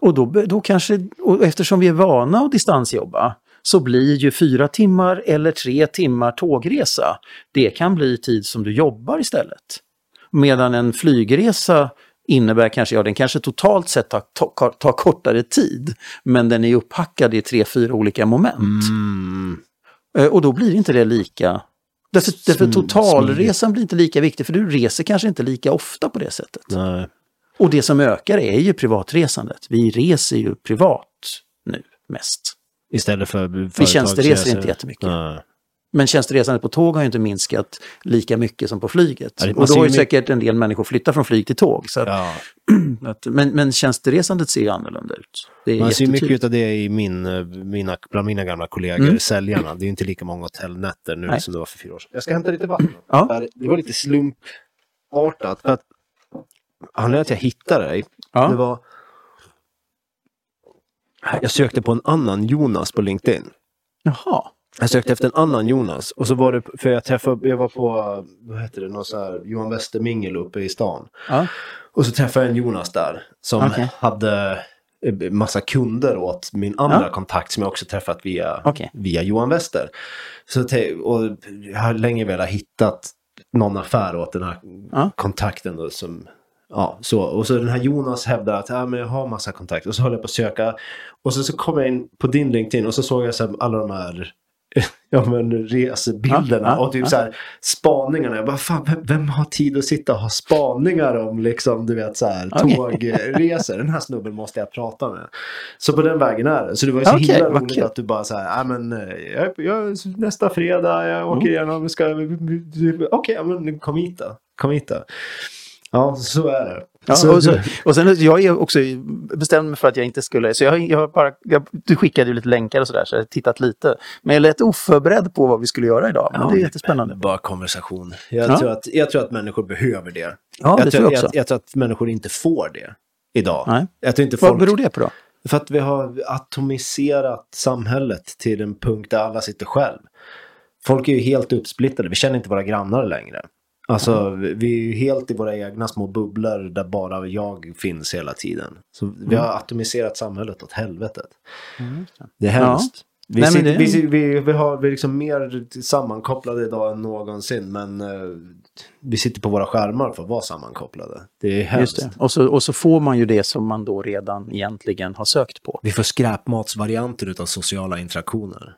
Och då, då kanske, och eftersom vi är vana att distansjobba, så blir ju fyra timmar eller tre timmar tågresa, det kan bli tid som du jobbar istället. Medan en flygresa innebär kanske, ja den kanske totalt sett tar, tar, tar kortare tid, men den är upphackad i tre, fyra olika moment. Mm. Eh, Och då blir inte det lika... Därför, därför totalresan blir inte lika viktig, för du reser kanske inte lika ofta på det sättet. Nej. Och det som ökar är ju privatresandet. Vi reser ju privat nu mest. Istället för Vi tjänstereser inte jättemycket. Nej. Men tjänsteresandet på tåg har ju inte minskat lika mycket som på flyget. Ja, och då har ju säkert en del människor flyttat från flyg till tåg. Så att, Ja. <clears throat> att, men, men tjänsteresandet ser ju annorlunda ut. Det Man ser mycket av det i min, eh, mina, bland mina gamla kollegor, Mm. säljarna. Det är inte lika många hotellnätter nu Nej. som det var för fyra år sedan. Jag ska hämta lite vatten. Ja. Det var lite slumpartat. För att, anledningen till att jag hittade dig, Ja. det var... Jag sökte på en annan Jonas på LinkedIn. Jaha. Jag sökte efter en annan Jonas och så var det, för jag träffade, jag var på, vad heter det, någon så här Johan Westermingel uppe i stan. Ja. Och så träffade jag en Jonas där som Okej. hade eh, massa kunder åt min andra Ja. kontakt som jag också träffat via, Okej. via Johan Wester. Så te, och jag har länge velat hittat någon affär åt den här Ja. kontakten då som Ja, så. Och så den här Jonas hävdar att ja, men jag har massa kontakter. Och så håller jag på att söka. Och så, så kom jag in på din LinkedIn och så såg jag så alla de här <laughs> ja, men, resebilderna. Ja, ja, och typ ja. så här spaningarna. Jag bara, fan, vem, vem har tid att sitta och ha spaningar om liksom, du vet, så här, Okej. tågresor? Den här snubben måste jag prata med. Så på den vägen är det. Så det var ju så Okej, himla roligt kul. att du bara så här, ja men eh, jag, jag, nästa fredag, jag åker Mm. igenom, ska, okej, ja, men kom hit då. Kom hit då. Ja, så är det. Ja, så, och, så, och sen jag är också bestämd mig för att jag inte skulle, så jag, jag bara, jag, du skickade ju lite länkar och sådär så jag har tittat lite. Men jag lät oförberedd på vad vi skulle göra idag. Men det är jättespännande. Bara konversation. Jag, Ja. tror att, jag tror att människor behöver det. Ja, jag, det tror jag också. Jag, jag tror att människor inte får det idag. Nej. Jag tror inte Vad folk... beror det på då? För att vi har atomiserat samhället till en punkt där alla sitter själv. Folk är ju helt uppsplittade. Vi känner inte våra grannar längre. Alltså, vi- är ju helt i våra egna små bubblor där bara jag finns hela tiden. Så vi har atomiserat samhället åt helvetet. Det är hemskt. Vi, Nej, sitter, det- vi, vi, vi, har, vi är liksom mer sammankopplade idag än någonsin. Men eh, vi sitter på våra skärmar för att vara sammankopplade. Det är hemskt. Och så, och så får man ju det som man då redan egentligen har sökt på. Vi får skräpmatsvarianter utav sociala interaktioner.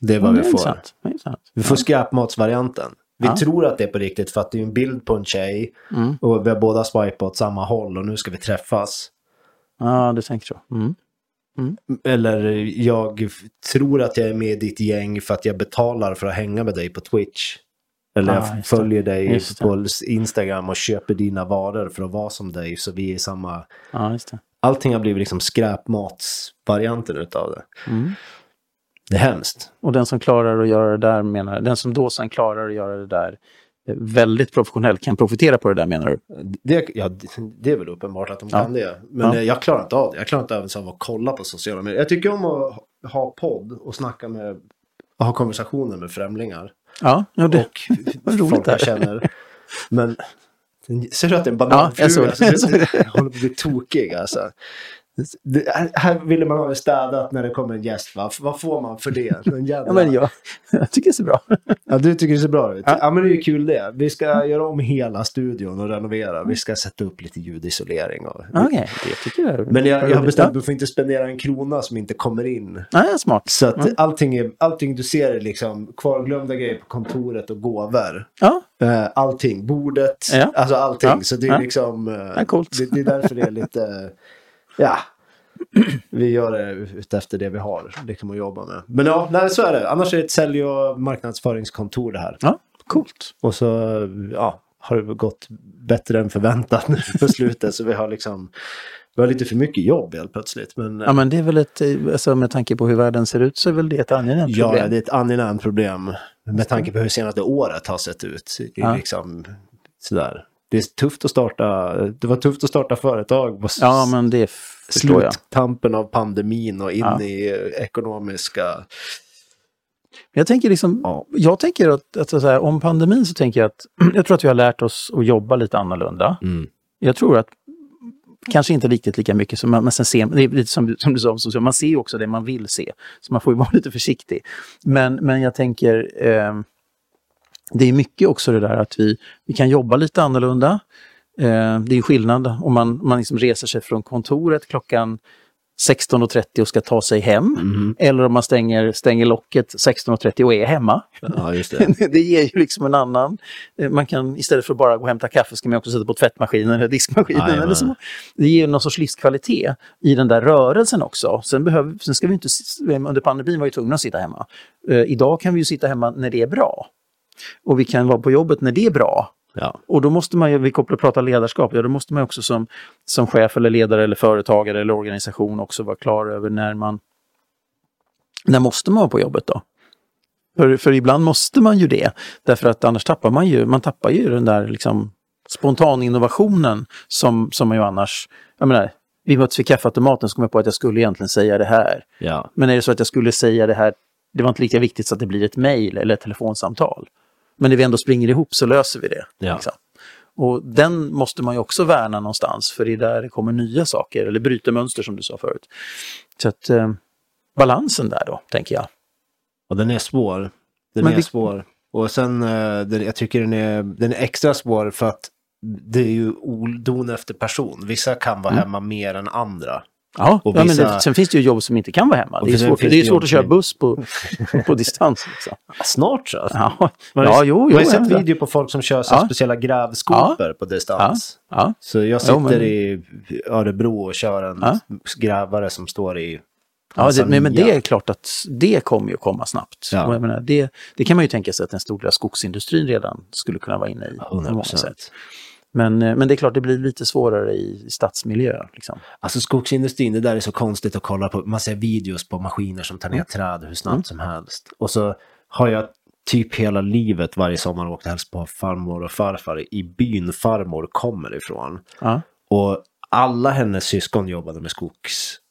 Det är vad Ja, vi det är får. sant. Är sant. Vi får skräpmatsvarianten. Vi Ja. tror att det är på riktigt för att det är en bild på en tjej Mm. och vi har båda swipat åt samma håll och nu ska vi träffas. Ja, du tänker så. Mm. Eller jag tror att jag är med i ditt gäng för att jag betalar för att hänga med dig på Twitch. Eller Ah, jag det. följer dig Just det. på Instagram och köper dina varor för att vara som dig så vi är samma. Det. Allting har blivit liksom skräpmatsvarianten utav det. Mm. Det är hemskt. Och den som klarar att göra det där menar, den som då sen klarar att göra det där eh, väldigt professionellt kan profitera på det där menar du? Det, ja, det- är väl uppenbart att de Ja. kan det. Men Ja. jag klarar inte av det. Jag klarar inte ens av att kolla på sociala medier. Jag tycker om att ha- podd och snacka med, ha konversationer med främlingar. Ja, ja det, Och <laughs> vad roligt folk jag känner. Men ser du att det är en Ja, jag såg bananfluga? det. Alltså, Jag såg jag håller på att bli tokig alltså. Det, här- ville man ha det städat när det kommer en gäst. Va? Vad får man för det? <laughs> Ja, men jag, jag <laughs> tycker det så bra. Ja, du tycker det ser bra ut. Ja. Ja. men det är ju kul det. Vi ska göra om hela studion och renovera. Vi ska sätta upp lite ljudisolering. Och... Okej, det tycker jag Men jag, jag har bestämt Ja, mig för att inte spendera en krona som inte kommer in. Nej, smart. Så att Mm. allting, är, allting du ser är liksom kvarglömda grejer på kontoret och gåvor. Ja, Eh, allting, bordet, Ja. alltså allting. Ja. Så det är Ja. liksom... eh, Ja. Det, det är därför det är lite... <laughs> ja. Vi gör det utefter det vi har liksom att jobba med. Men ja, nej, så är det. Annars är det ett sälj och marknadsföringskontor det här. ja coolt. Och så ja, har det gått bättre än förväntat nu på slutet. så vi har liksom... Vi har lite för mycket jobb helt plötsligt. Men, Ja, men det är väl ett, alltså med tanke på hur världen ser ut så är väl det ett angenämt Ja, problem. det är ett angenämt problem. Med tanke på hur senaste året har sett ut. Ja. liksom sådär. Det är tufft att starta, det var tufft att starta företag på Ja, men det sluttampen av pandemin och in Ja. i ekonomiska... Jag tänker liksom, Ja. jag tänker att, att här, om pandemin så tänker jag att, <clears throat> jag tror att vi har lärt oss att jobba lite annorlunda. Jag tror att, kanske inte riktigt lika mycket som man, men sen ser det är lite som, som du sa om social, man ser också det man vill se. Så man får ju vara <laughs> lite försiktig. Men, men jag tänker, eh, det är mycket också det där att vi, vi kan jobba lite annorlunda. Eh, det är skillnad om man, man liksom reser sig från kontoret klockan 16.30 och ska ta sig hem. Mhm. Eller om man stänger, stänger locket 16.30 och är hemma. Ja, det. <laughs> det ger ju liksom en annan... eh, Man kan istället för att bara gå och hämta kaffe ska man också sätta på tvättmaskinen eller diskmaskinen. Eller så. Det ger någon sorts livskvalitet i den där rörelsen också. Sen, behöver, sen ska vi inte... Under pandemin var vi tvungna att sitta hemma. Eh, idag kan vi ju sitta hemma när det är bra. Och vi kan vara på jobbet när det är bra. Ja. Och då måste man ju, vi kopplar prata ledarskap, ja då måste man också som, som chef eller ledare eller företagare eller organisation också vara klar över när man... När måste man vara på jobbet då? För, för ibland måste man ju det, därför att annars tappar man ju, man tappar ju den där liksom spontaninnovationen som, som man ju annars... Jag menar, vi möttes vid kaffeautomaten så kom jag på att jag skulle egentligen säga det här. ja. Men är det så att jag skulle säga det här, det var inte lika viktigt så att det blir ett mejl eller ett telefonsamtal. Men när vi ändå springer ihop så löser vi det. Ja. Liksom. Och den måste man ju också värna någonstans, för det är där det kommer nya saker, eller bryter mönster som du sa förut. Så att eh, balansen där då, tänker jag. Och den är svår. Den Men är vi- svår. Och sen, eh, den, jag tycker den är, den är extra svår för att det är ju oldon efter person. Vissa kan vara hemma mer än andra. Ja, Och ja men vissa- det, sen finns det ju jobb som inte kan vara hemma. Det är, svårt, det är svårt att köra buss på, <laughs> på distans. Liksom. Snart så. Ja, Man har ja jo, jo. har sett ja. video på folk som kör Ja. speciella grävskopor på distans. Ja, Så jag Jo, sitter men- i Örebro och kör en Ja. grävare som står i Ja, det, men, men det är klart att det kommer ju komma snabbt. Ja. Menar, det, det kan man ju tänka sig att den stora skogsindustrin redan skulle kunna vara inne i. på 100 många procent. sätt. Men, eh, men det är klart, det blir lite svårare i stadsmiljö. Liksom. Alltså skogsindustrin, det där är så konstigt att kolla på. Man ser videos på maskiner som tar ner träd hur snabbt som helst. Och så har jag typ hela livet varje sommar åkt och hälsat på farmor och farfar i byn farmor kommer ifrån. Ja, Och alla hennes syskon jobbade med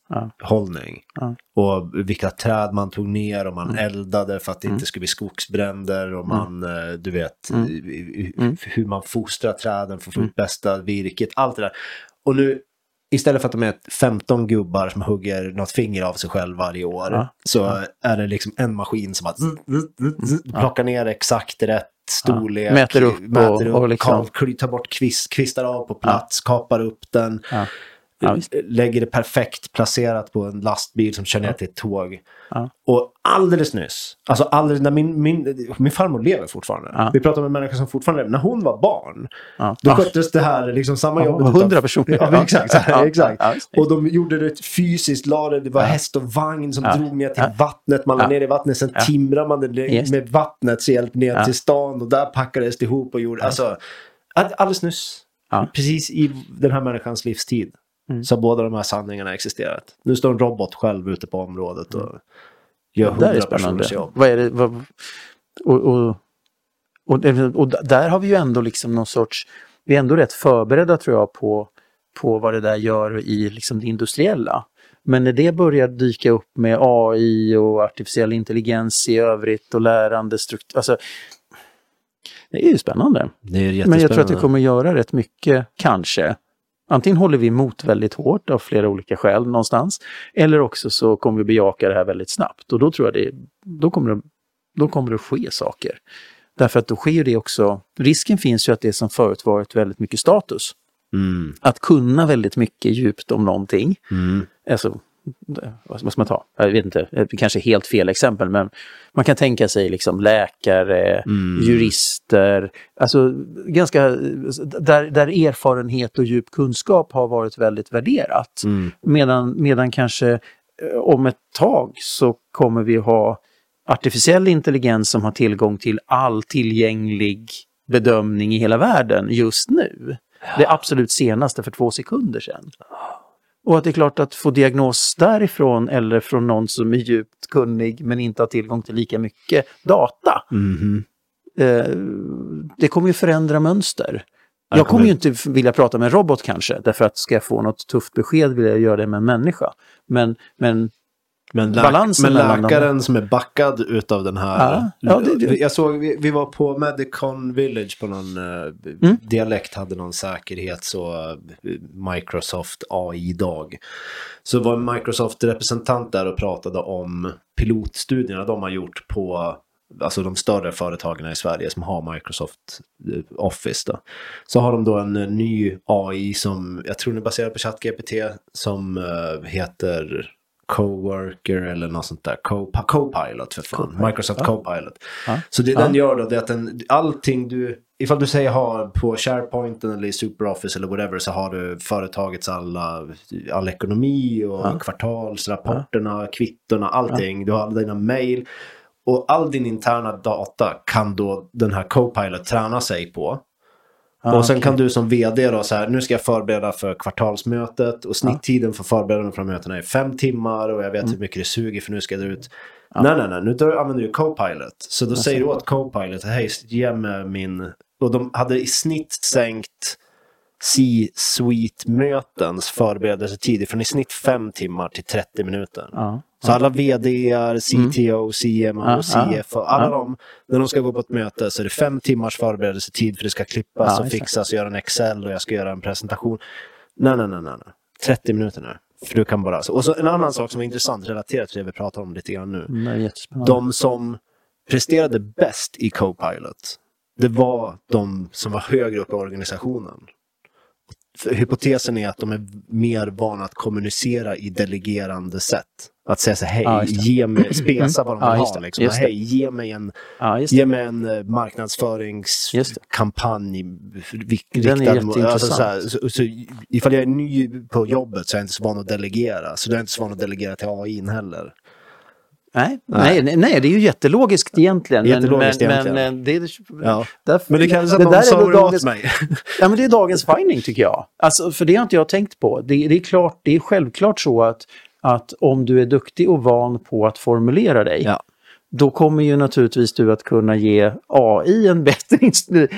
Ja. skogshållning. Ja. Och vilka träd man tog ner och man eldade för att det inte skulle bli skogsbränder. Och man, eh, du vet, i- i- hur man fostrar träden för att få ut bästa virket. Allt det där. Och nu, istället för att de är 15 gubbar som hugger något finger av sig själv varje år. Ja. Så är det liksom en maskin som zzz, plockar ner exakt rätt storlek. Mäter upp och- mäter upp och liksom- kav- tar bort kvist, kvistar av på plats, kapar upp den. Ja. Lägger det perfekt placerat på en lastbil som kör ner till ett tåg. Ja. Och alldeles nyss, alltså alldeles, när min, min, min farmor lever fortfarande. Ja. Vi pratar om en människa som fortfarande lever. När hon var barn, då sköttes det här liksom samma jobb. 100 personer. Ja, exakt. Exakt. och de gjorde det fysiskt, la det, var häst och vagn som drog ner till vattnet. Man la ner i vattnet, sen timrade man det med vattnets hjälp ner till stan och där packades det ihop och gjorde, alltså, all- alldeles nyss. Precis i den här människans livstid. Mm. Så har båda de här sanningarna existerat. Nu står en robot själv ute på området och gör Mm. Är hundra spännande. personers jobb. Vad är det, vad, och, och, och, och där har vi ju ändå liksom någon sorts... Vi är ändå rätt förberedda tror jag på, på vad det där gör i liksom det industriella. Men när det börjar dyka upp med AI och artificiell intelligens i övrigt och lärande struktur... Alltså, det är ju spännande. Det är jättespännande. Men jag tror att det kommer göra rätt mycket, kanske. Antingen håller vi emot väldigt hårt av flera olika skäl någonstans. Eller också så kommer vi bejaka det här väldigt snabbt. Och då tror jag det, då kommer det, då kommer det ske saker. Därför att då sker det också, risken finns ju att det som förut varit väldigt mycket status. Mm, Att kunna väldigt mycket djupt om någonting. mm, Alltså, vad ska man ta? Jag vet inte, det kanske helt fel exempel, men man kan tänka sig liksom läkare, Mm. jurister, alltså ganska, där, där erfarenhet och djup kunskap har varit väldigt värderat. mm. Medan, medan kanske eh, om ett tag så kommer vi ha artificiell intelligens som har tillgång till all tillgänglig bedömning i hela världen just nu. Det absolut senaste för två sekunder sedan. Och att det är klart att få diagnos därifrån eller från någon som är djupt kunnig men inte har tillgång till lika mycket data. Mhm. Eh, det kommer ju förändra mönster. Ja, Jag kommer ju inte vilja prata med en robot kanske, därför att ska jag få något tufft besked vill jag göra det med en människa. Men, men Men, läk- Balansen men läkaren som är backad utav den här. Ja, ja, det- det- Jag såg, vi, vi var på Medicon Village på någon eh, Mm. dialekt, hade någon säkerhets och eh, Microsoft AI-dag. Så var en Microsoft-representant där och pratade om pilotstudierna de har gjort på alltså de större företagen i Sverige som har Microsoft eh, Office då. Så har de då en ny AI som, jag tror den är baserad på ChatGPT, som heter Coworker eller något sånt där. Co- Copilot för fan. Copilot, Microsoft ja. Copilot. Ja. Så det Ja. den gör då det är att den, allting du, ifall du säger har på SharePointen eller i SuperOffice eller whatever så har du företagets alla, all ekonomi och Ja. kvartalsrapporterna, kvittorna, allting. Du har alla dina mail. Och all din interna data kan då den här Copilot träna sig på. Ja, och sen okej. kan du som vd då så här, nu ska jag förbereda för kvartalsmötet och snitttiden för förberedande för mötena är fem timmar och jag vet hur mycket det suger för nu ska jag dra ut. Nej, nej, nej, nu drar- använder du Copilot. Så då säger du åt Copilot, hej, ge mig min... Och de hade i snitt sänkt C-suite-mötens förberedelsetid från i snitt fem timmar till 30 minuter. Ja. Så alla VDR, CTO, CMO, Ja, CFO, alla ja. de, när de ska gå på ett möte så är det fem timmars förberedelsetid för det ska klippas och fixas och göra en Excel och jag ska göra en presentation. Nej, nej, nej, nej. nej. 30 minuter nu. För du kan bara... Och så en annan sak som är intressant relaterat till det vi pratar om lite grann nu. Är jättespännande. De som presterade bäst i Copilot, det var de som var högre upp i organisationen. Hypotesen är att de är mer vana att kommunicera i delegerande sätt. Att säga så hej, Ja, ge mig, <clears throat> spesa vad de Ja, vill just ha. Liksom. Just. Hej, ge mig en, ja, ge mig en eh, marknadsföringskampanj är riktad mot... Alltså, så här, så, så, ifall jag är ny på jobbet så är jag inte så van att delegera. Så då är jag inte så van att delegera till AI heller. Nej, nej. Nej, nej, det är ju jättelogiskt egentligen. Jättelogiskt men, egentligen. Men, det, Ja. därför, Men det kanske det att där någon är dagens, mig. <laughs> Ja, men det är dagens finding tycker jag. Alltså, för det har inte jag tänkt på. Det, det är klart, det är självklart så att, att om du är duktig och van på att formulera dig, Ja. då kommer ju naturligtvis du att kunna ge AI en bättre,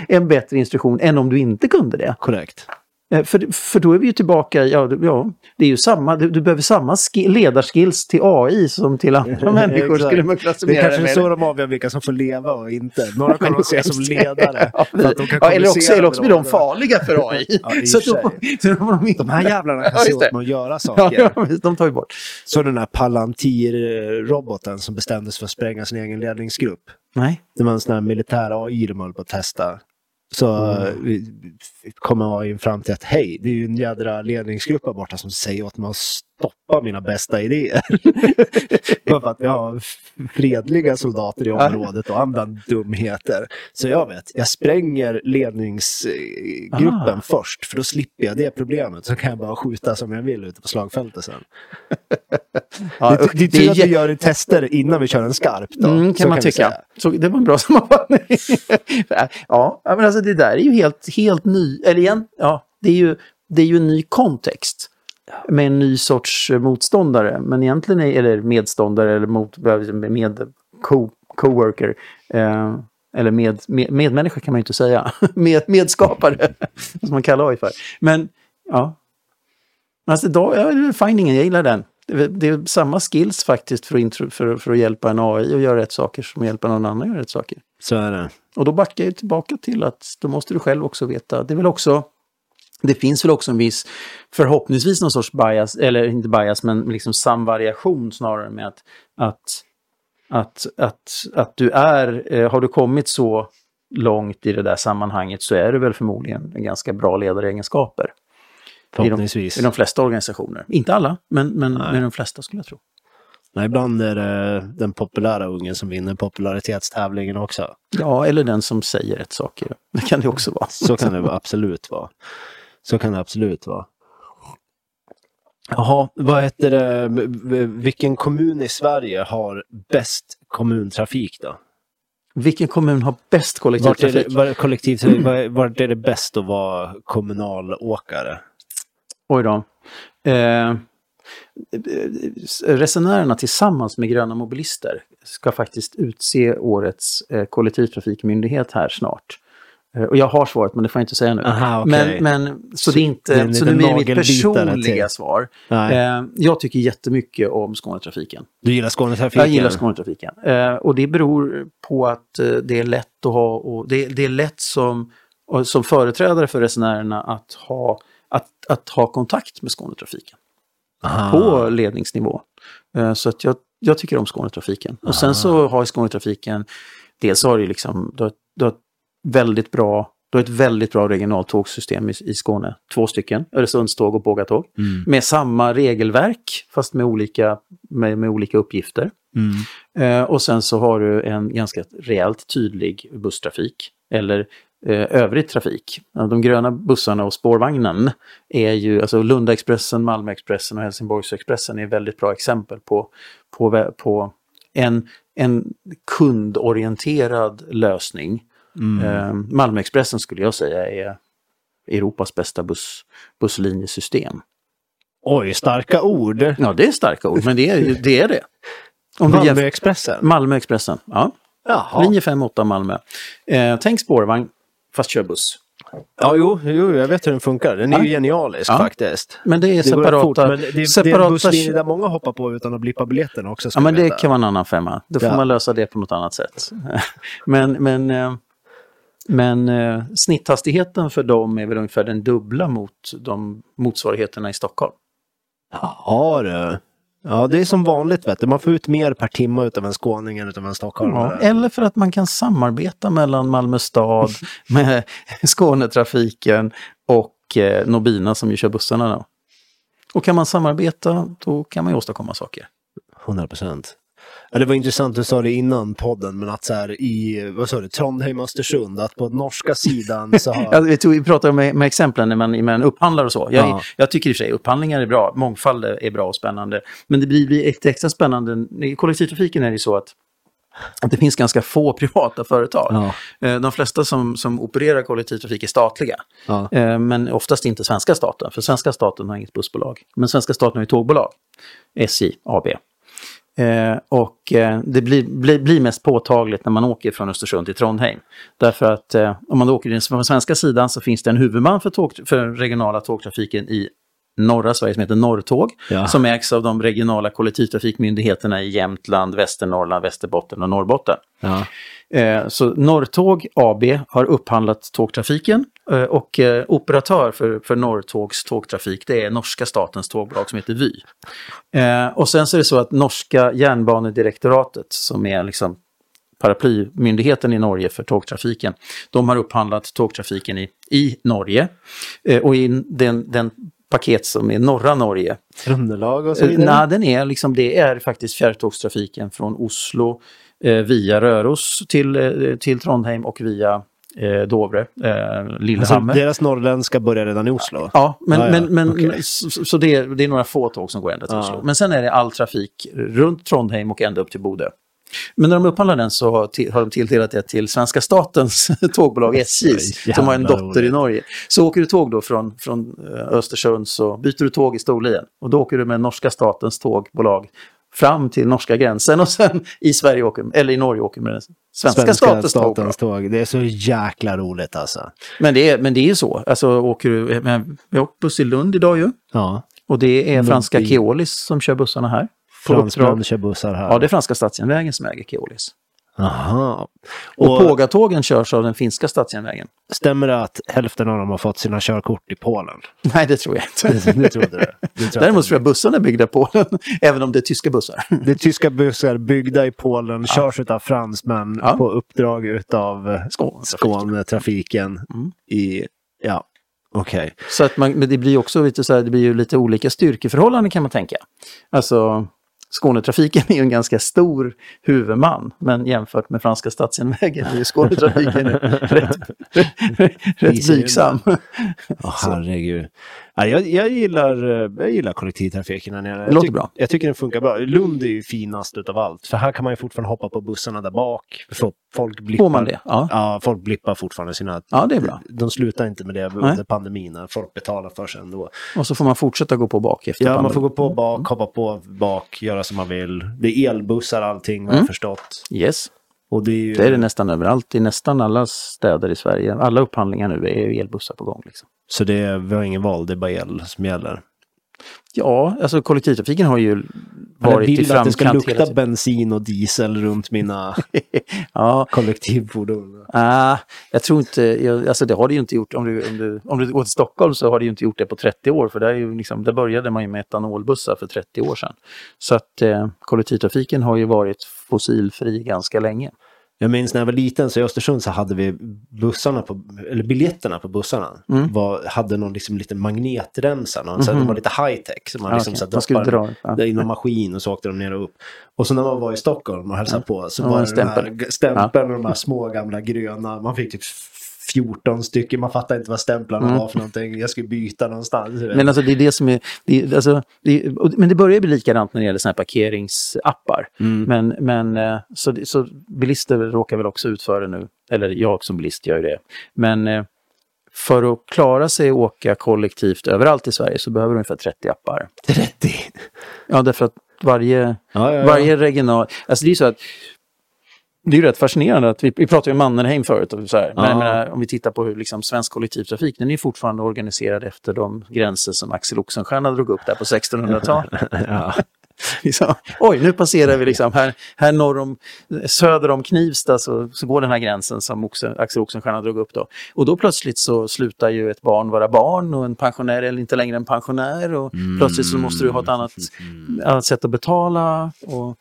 en bättre instruktion än om du inte kunde det. Korrekt. Eh, För, för då är vi ju tillbaka, ja, det- ja det är ju samma, du, du behöver samma ski, ledarskills till AI som till andra <laughs> människor skulle man Det klassificera är kanske med. så de avgör vilka som får leva och inte. Några kan de se <laughs> som ledare. Ja, att ja, eller också, eller också blir de farliga för AI. <laughs> Ja, i så då, så då de, De här jävlarna kan Ja, se det. åt mig att göra ja, saker. ja, de tar ju bort. Så den här Palantir-roboten som bestämdes för att spränga sin egen ledningsgrupp. Nej. Det var en sån här militär AI de höll på att testa. Så Mm. eh, kommer AI fram till att hej, det är ju en jädra ledningsgrupp här borta som säger åt mig att stoppa mina bästa idéer. <laughs> Bara för att vi har fredliga soldater i området och andra dumheter. Så jag vet, jag spränger ledningsgruppen Ah. först för då slipper jag det problemet. Så kan jag bara skjuta som jag vill ute på slagfältet sen. <laughs> Ja, det, det, det är tur att vi gör tester innan vi kör en skarp. Då. Mm, Så kan man vi tycka. Så det var en bra <laughs> sammanfattning. ja, men alltså det där är ju helt, helt ny, eller igen, ja, det är ju, det är ju en ny kontext. Med en ny sorts eh, motståndare, men egentligen är, eller medståndare eller mot, med co, coworker. Eh, eller med, med, medmänniska kan man ju inte säga. <laughs> med, medskapare, <laughs> som man kallar AI för. Men, ja. Alltså, då, ja, findingen, jag gillar den. Det är, det är samma skills faktiskt för att, intro, för, för att hjälpa en AI att göra rätt saker som att hjälpa någon annan att göra rätt saker. Så är det. Och då backar jag tillbaka till att då måste du själv också veta. Det är väl också, det finns väl också en viss, förhoppningsvis någon sorts bias, eller inte bias, men liksom samvariation snarare med att, att, att, att, att du är, eh, har du kommit så långt i det där sammanhanget så är du väl förmodligen en ganska bra ledaregenskaper. I de, Förhoppningsvis. I de flesta organisationer. Inte alla, men, men, men de flesta skulle jag tro. Nej, ibland är det den populära ungen som vinner popularitetstävlingen också. Ja, eller den som säger rätt saker. Det kan det också vara. Så kan det absolut vara. Så kan det absolut vara. Jaha, vad heter det? Vilken kommun i Sverige har bäst kommuntrafik då? Vilken kommun har bäst Vart är kollektivtrafik? det, var, kollektiv, var, vart är det bäst att vara kommunalåkare? Oj då. Eh, resenärerna tillsammans med Gröna Mobilister ska faktiskt utse årets eh, kollektivtrafikmyndighet här snart. Eh, och jag har svaret, men det får jag inte säga nu. Aha, okej. men, men, så, det är inte, det är så nu mitt personliga svar. Eh, jag tycker jättemycket om Skånetrafiken. Du gillar Skånetrafiken? Jag gillar Skånetrafiken. Eh, och det beror på att eh, det är lätt att ha, och det, det är lätt som, som företrädare för resenärerna att ha, att, att ha kontakt med Skånetrafiken Aha. på ledningsnivå. Eh, så att jag jag tycker om Skånetrafiken. Och sen så har Skånetrafiken, dels har det liksom, du har, du har väldigt bra du har ett väldigt bra regionaltågsystem i, i Skåne. Två stycken, Öresundståg och Pågatåg. Mm. Med samma regelverk, fast med olika, med, med olika uppgifter. Mm. Eh, och sen så har du en ganska rejält tydlig busstrafik. Eller eh, övrig trafik. De gröna bussarna och spårvagnen är ju, alltså Lundaexpressen, Malmöexpressen och Helsingborgsexpressen är väldigt bra exempel på, på, på en, en kundorienterad lösning. Eh, Malmöexpressen skulle jag säga är Europas bästa buss, busslinjesystem. Oj, starka ord. Ja, det är starka ord, men det är det. Är det. Om Malmöexpressen. Malmöexpressen, ja. Jaha. Linje 5-8 Malmö. Eh, tänk spårvagn, fast kör buss. Ja, jo, jo, jag vet hur den funkar. Den är Ja. ju genialisk Ja. faktiskt. Men det är Det separata... fort, men det, det, det är en separata busslinje där många hoppar på utan att blippa biljetten också. Ja, men det veta. kan vara en annan femma. Då får Ja. man lösa det på något annat sätt. <laughs> men men, eh, men eh, snitthastigheten för dem är väl ungefär den dubbla mot de motsvarigheterna i Stockholm. Ja, du. Ja, det är som vanligt vet du. Man får ut mer per timme utav en skåning än utav en stockholmare. Ja, eller för att man kan samarbeta mellan Malmö stad <laughs> med Skånetrafiken och eh, Nobina som ju kör bussarna. Då. Och kan man samarbeta, då kan man ju åstadkomma saker. 100 procent. Ja, det var intressant, du sa det innan podden, men att så här i, vad sa du, Trondheim, Östersund, att på norska sidan så har... <laughs> Ja, vi, tog, vi pratade med, med exemplen när man, när man upphandlar och så. Jag, Ja. jag tycker i och för sig upphandlingar är bra, mångfald är bra och spännande. Men det blir, blir extra, extra spännande. I kollektivtrafiken är det så att, att det finns ganska få privata företag. Ja. Eh, De flesta som, som opererar kollektivtrafik är statliga. Ja. Eh, Men oftast inte svenska staten, för svenska staten har inget bussbolag. Men svenska staten har ju tågbolag, SJ AB. Eh, och eh, det blir, blir, blir mest påtagligt när man åker från Östersund till Trondheim. Därför att eh, om man åker från den svenska sidan så finns det en huvudman för, tåg, för regionala tågtrafiken i norra Sverige som heter Norrtåg. Ja. Som ägs av de regionala kollektivtrafikmyndigheterna i Jämtland, Västernorrland, Västerbotten och Norrbotten. Ja. Eh, Så Norrtåg AB har upphandlat tågtrafiken och eh, operatör för, för Norrtågs tågtrafik det är norska statens tågbolag som heter Vy. Eh, Och sen så är det så att norska järnbanedirektoratet som är liksom paraplymyndigheten i Norge för tågtrafiken, de har upphandlat tågtrafiken i, i Norge. Eh, Och i den, den paket som är norra Norge Underlag och så Eh, vidare. Nej, den är liksom, det är faktiskt fjärrtågstrafiken från Oslo eh, via Röros till, eh, till Trondheim och via eh, Dovre, eh, Alltså, Lillehammer. deras norrländska börjar redan i Oslo. Ja, men, ja, men, men okej. så, så det, är, det är några få tåg som går ända till Ja. Oslo. Men sen är det all trafik runt Trondheim och ända upp till Bodö. Men när de upphandlar den så har de tilldelat det till svenska statens <laughs> tågbolag SJ, som har en dotter i. Norge. Så åker du tåg då från, från eh, Östersund så byter du tåg i Storlien och då åker du med norska statens tågbolag fram till norska gränsen och sen i Sverige åker, eller i Norge åker med den svenska, statens, tågbolag. tåg. Det är så jäkla roligt alltså. Men det är, men det är ju så, alltså åker du, men, vi har åkt buss i Lund idag ju. Ja. Och det är franska. Keolis som kör bussarna här. Fransmän kör bussar här. Ja, det är franska statsjärnvägen som äger Keolis. Aha. Och, Och, Pågatågen körs av den finska statsjärnvägen. stämmer det att hälften av dem har fått sina körkort i Polen? Nej, det tror jag <laughs> inte. Trodde det? Du tror Däremot tror jag bussarna är byggda i Polen, <laughs> även om det är tyska bussar. det är tyska bussar byggda i Polen, körs av fransmän Ja. på uppdrag utav Skåne. Skånetrafiken Mm. i, ja, okej. Så att man, men det blir också lite, så här, det blir ju lite olika styrkeförhållanden kan man tänka. Alltså, Skånetrafiken är ju en ganska stor huvudman, men jämfört med franska statsjärnvägen är ju Skånetrafiken <laughs> rätt, rätt, blygsam. Åh, herregud. Ja, jag, jag, gillar, eh, jag gillar kollektivtrafiken här nere. Det Jag låter tyck- bra. Jag tycker den funkar bra. Lund är ju finast utav allt. För här kan man ju fortfarande hoppa på bussarna där bak. För folk blippar. Får man det? Ja. Ja, folk blippar fortfarande sina... Ja, det är bra. De slutar inte med det under pandemin när folk betalar för sig ändå. Och så får man fortsätta gå på bak efter Ja, man pandemin. får gå på bak, hoppa på bak, göra som man vill. Det är elbussar allting, har Mm. jag förstått. Yes, det är ju... det är det nästan överallt. I nästan alla städer i Sverige. Alla upphandlingar nu är elbussar på gång. Liksom. Så det är, vi har ingen val, det är bara el som gäller. Ja, alltså kollektivtrafiken har ju Jag varit i vill att det ska framkant lukta bensin och diesel runt mina <laughs> Ja, kollektivfordon. ah, jag tror inte, jag, alltså det har det ju inte gjort, om du, om, du, om du går till Stockholm så har det ju inte gjort det på 30 år, för där, är ju liksom, där började man ju med etanolbussar för 30 år sedan. Så att eh, kollektivtrafiken har ju varit fossilfri ganska länge. Jag minns när jag var liten så i Östersund så hade vi bussarna på, eller biljetterna på bussarna Mm. var, hade någon liksom liten magnetremsa, någon, så här, de var lite high tech. Så man Ja, liksom okej. så här dra, ja. i någon maskin och så åkte de ner och upp. Och så när man var i Stockholm och hälsade på så Ja, var det den här stämpeln och de här små gamla gröna. Man fick typ 14 stycken, man fattade inte vad stämplarna var för någonting. Jag skulle byta någonstans. Men alltså det är det som är, det, är- alltså, det, är- men det börjar bli likadant när det gäller såna här parkeringsappar. Men, men eh, så, så bilister råkar väl också ut för det nu, eller jag som bilist gör ju det. Men eh, för att klara sig och åka kollektivt överallt i Sverige så behöver du ungefär 30 appar. 30! Ja, därför att varje, Ja, ja, ja. varje regional... Alltså det är så att det är ju rätt fascinerande att vi, vi pratade om Mannerheim förut. Och så här. Men Ja. jag menar, om vi tittar på hur liksom, svensk kollektivtrafik, den är fortfarande organiserad efter de gränser som Axel Oxenstierna drog upp där på 1600-talet. <laughs> ja. <laughs> liksom, oj, nu passerar vi liksom här, här norr om, söder om Knivsta så, så går den här gränsen som Oxen, Axel Oxenstierna drog upp då. Och då plötsligt så slutar ju ett barn vara barn och en pensionär är inte längre en pensionär och plötsligt så måste du ha ett annat, annat sätt att betala. Och,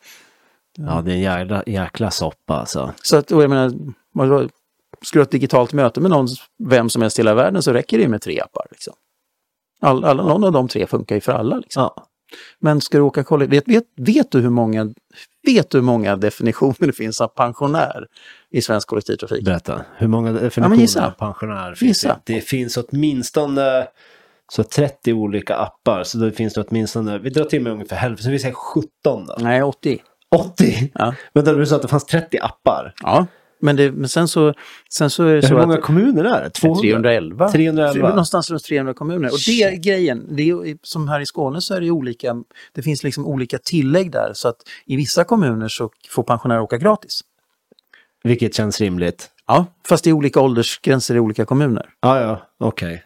ja, det är en jäkla, jäkla soppa alltså. så att, och jag menar, ska du ha ett digitalt möte med någon, vem som helst i hela världen så räcker det med tre appar. Liksom. All, alla, någon av de tre funkar ju för alla. Liksom. Ja. Men ska du åka kollektivt, vet, vet, vet, du hur många, vet du hur många definitioner det finns av pensionär i svensk kollektivtrafik? Berätta, hur många Ja, definitioner gissa. av pensionär finns Gissa. det? Det finns åtminstone så 30 olika appar, så det finns det åtminstone, vi drar till med ungefär hälften, så vi säger 17 då. Nej, 80. 80! Ja, Vänta, du sa att det fanns 30 appar. ja. Men, det, men sen så, sen så är det Hur så många att... kommuner är det? 200? 311. 311. Någonstans runt 300 kommuner. Och det är grejen, det är, som här i Skåne så är det olika, det finns liksom olika tillägg där. Så att i vissa kommuner så får pensionärer åka gratis. Vilket känns rimligt. Ja, fast det är olika åldersgränser i olika kommuner. Ja, ja, okej.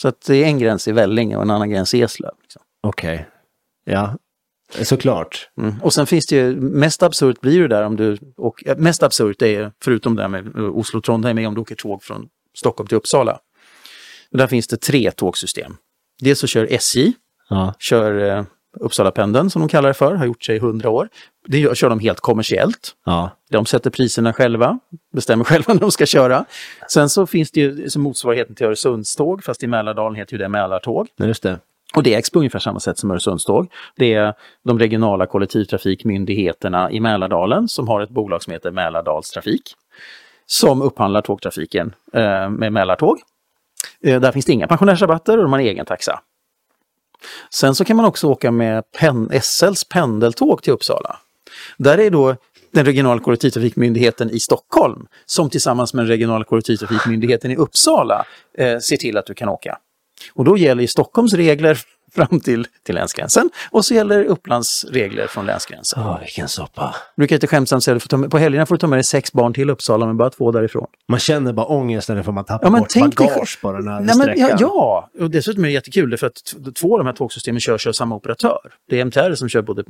Så att det är en gräns i Vellinge och en annan gräns i Eslöv. Liksom. Okej. Ja, såklart. Mm. Och sen finns det ju, mest absurt blir det där om du, och mest absurt är förutom det där med eh, Oslo-Trondheim, om du åker tåg från Stockholm till Uppsala. Och där finns det tre tågsystem. Dels så kör SJ, Ja. kör eh, Uppsala-pendeln som de kallar det för, har gjort sig i hundra år. Det gör, kör de helt kommersiellt. Ja. De sätter priserna själva, bestämmer <laughs> själva när de ska köra. Sen så finns det ju som motsvarigheten till Öresundståg, fast i Mälardalen heter ju det Mälartåg. Nej, Just det. Och det ägs på ungefär samma sätt som Öresundståg. Det är de regionala kollektivtrafikmyndigheterna i Mälardalen som har ett bolag som heter Mälardalstrafik. Som upphandlar tågtrafiken eh, med Mälartåg. Eh, där finns det inga pensionärsrabatter och de har egen taxa. Sen så kan man också åka med pen, SLs pendeltåg till Uppsala. Där är då den regionala kollektivtrafikmyndigheten i Stockholm som tillsammans med den regionala kollektivtrafikmyndigheten i Uppsala eh, ser till att du kan åka. Och då gäller ju Stockholms regler fram till, till länsgränsen och så gäller Upplands regler från länsgränsen. Åh, vilken soppa. Brukar lite skämtsamt säga att på helgerna får du ta med dig sex barn till Uppsala men bara två därifrån. Man känner bara ångesten för att man tappar Ja, men bort tänk dig- bagage på den här Nej, men, sträckan. ja, ja, och dessutom är det jättekul för att två av de här tågsystemen körs av samma operatör. Det är MTR som kör både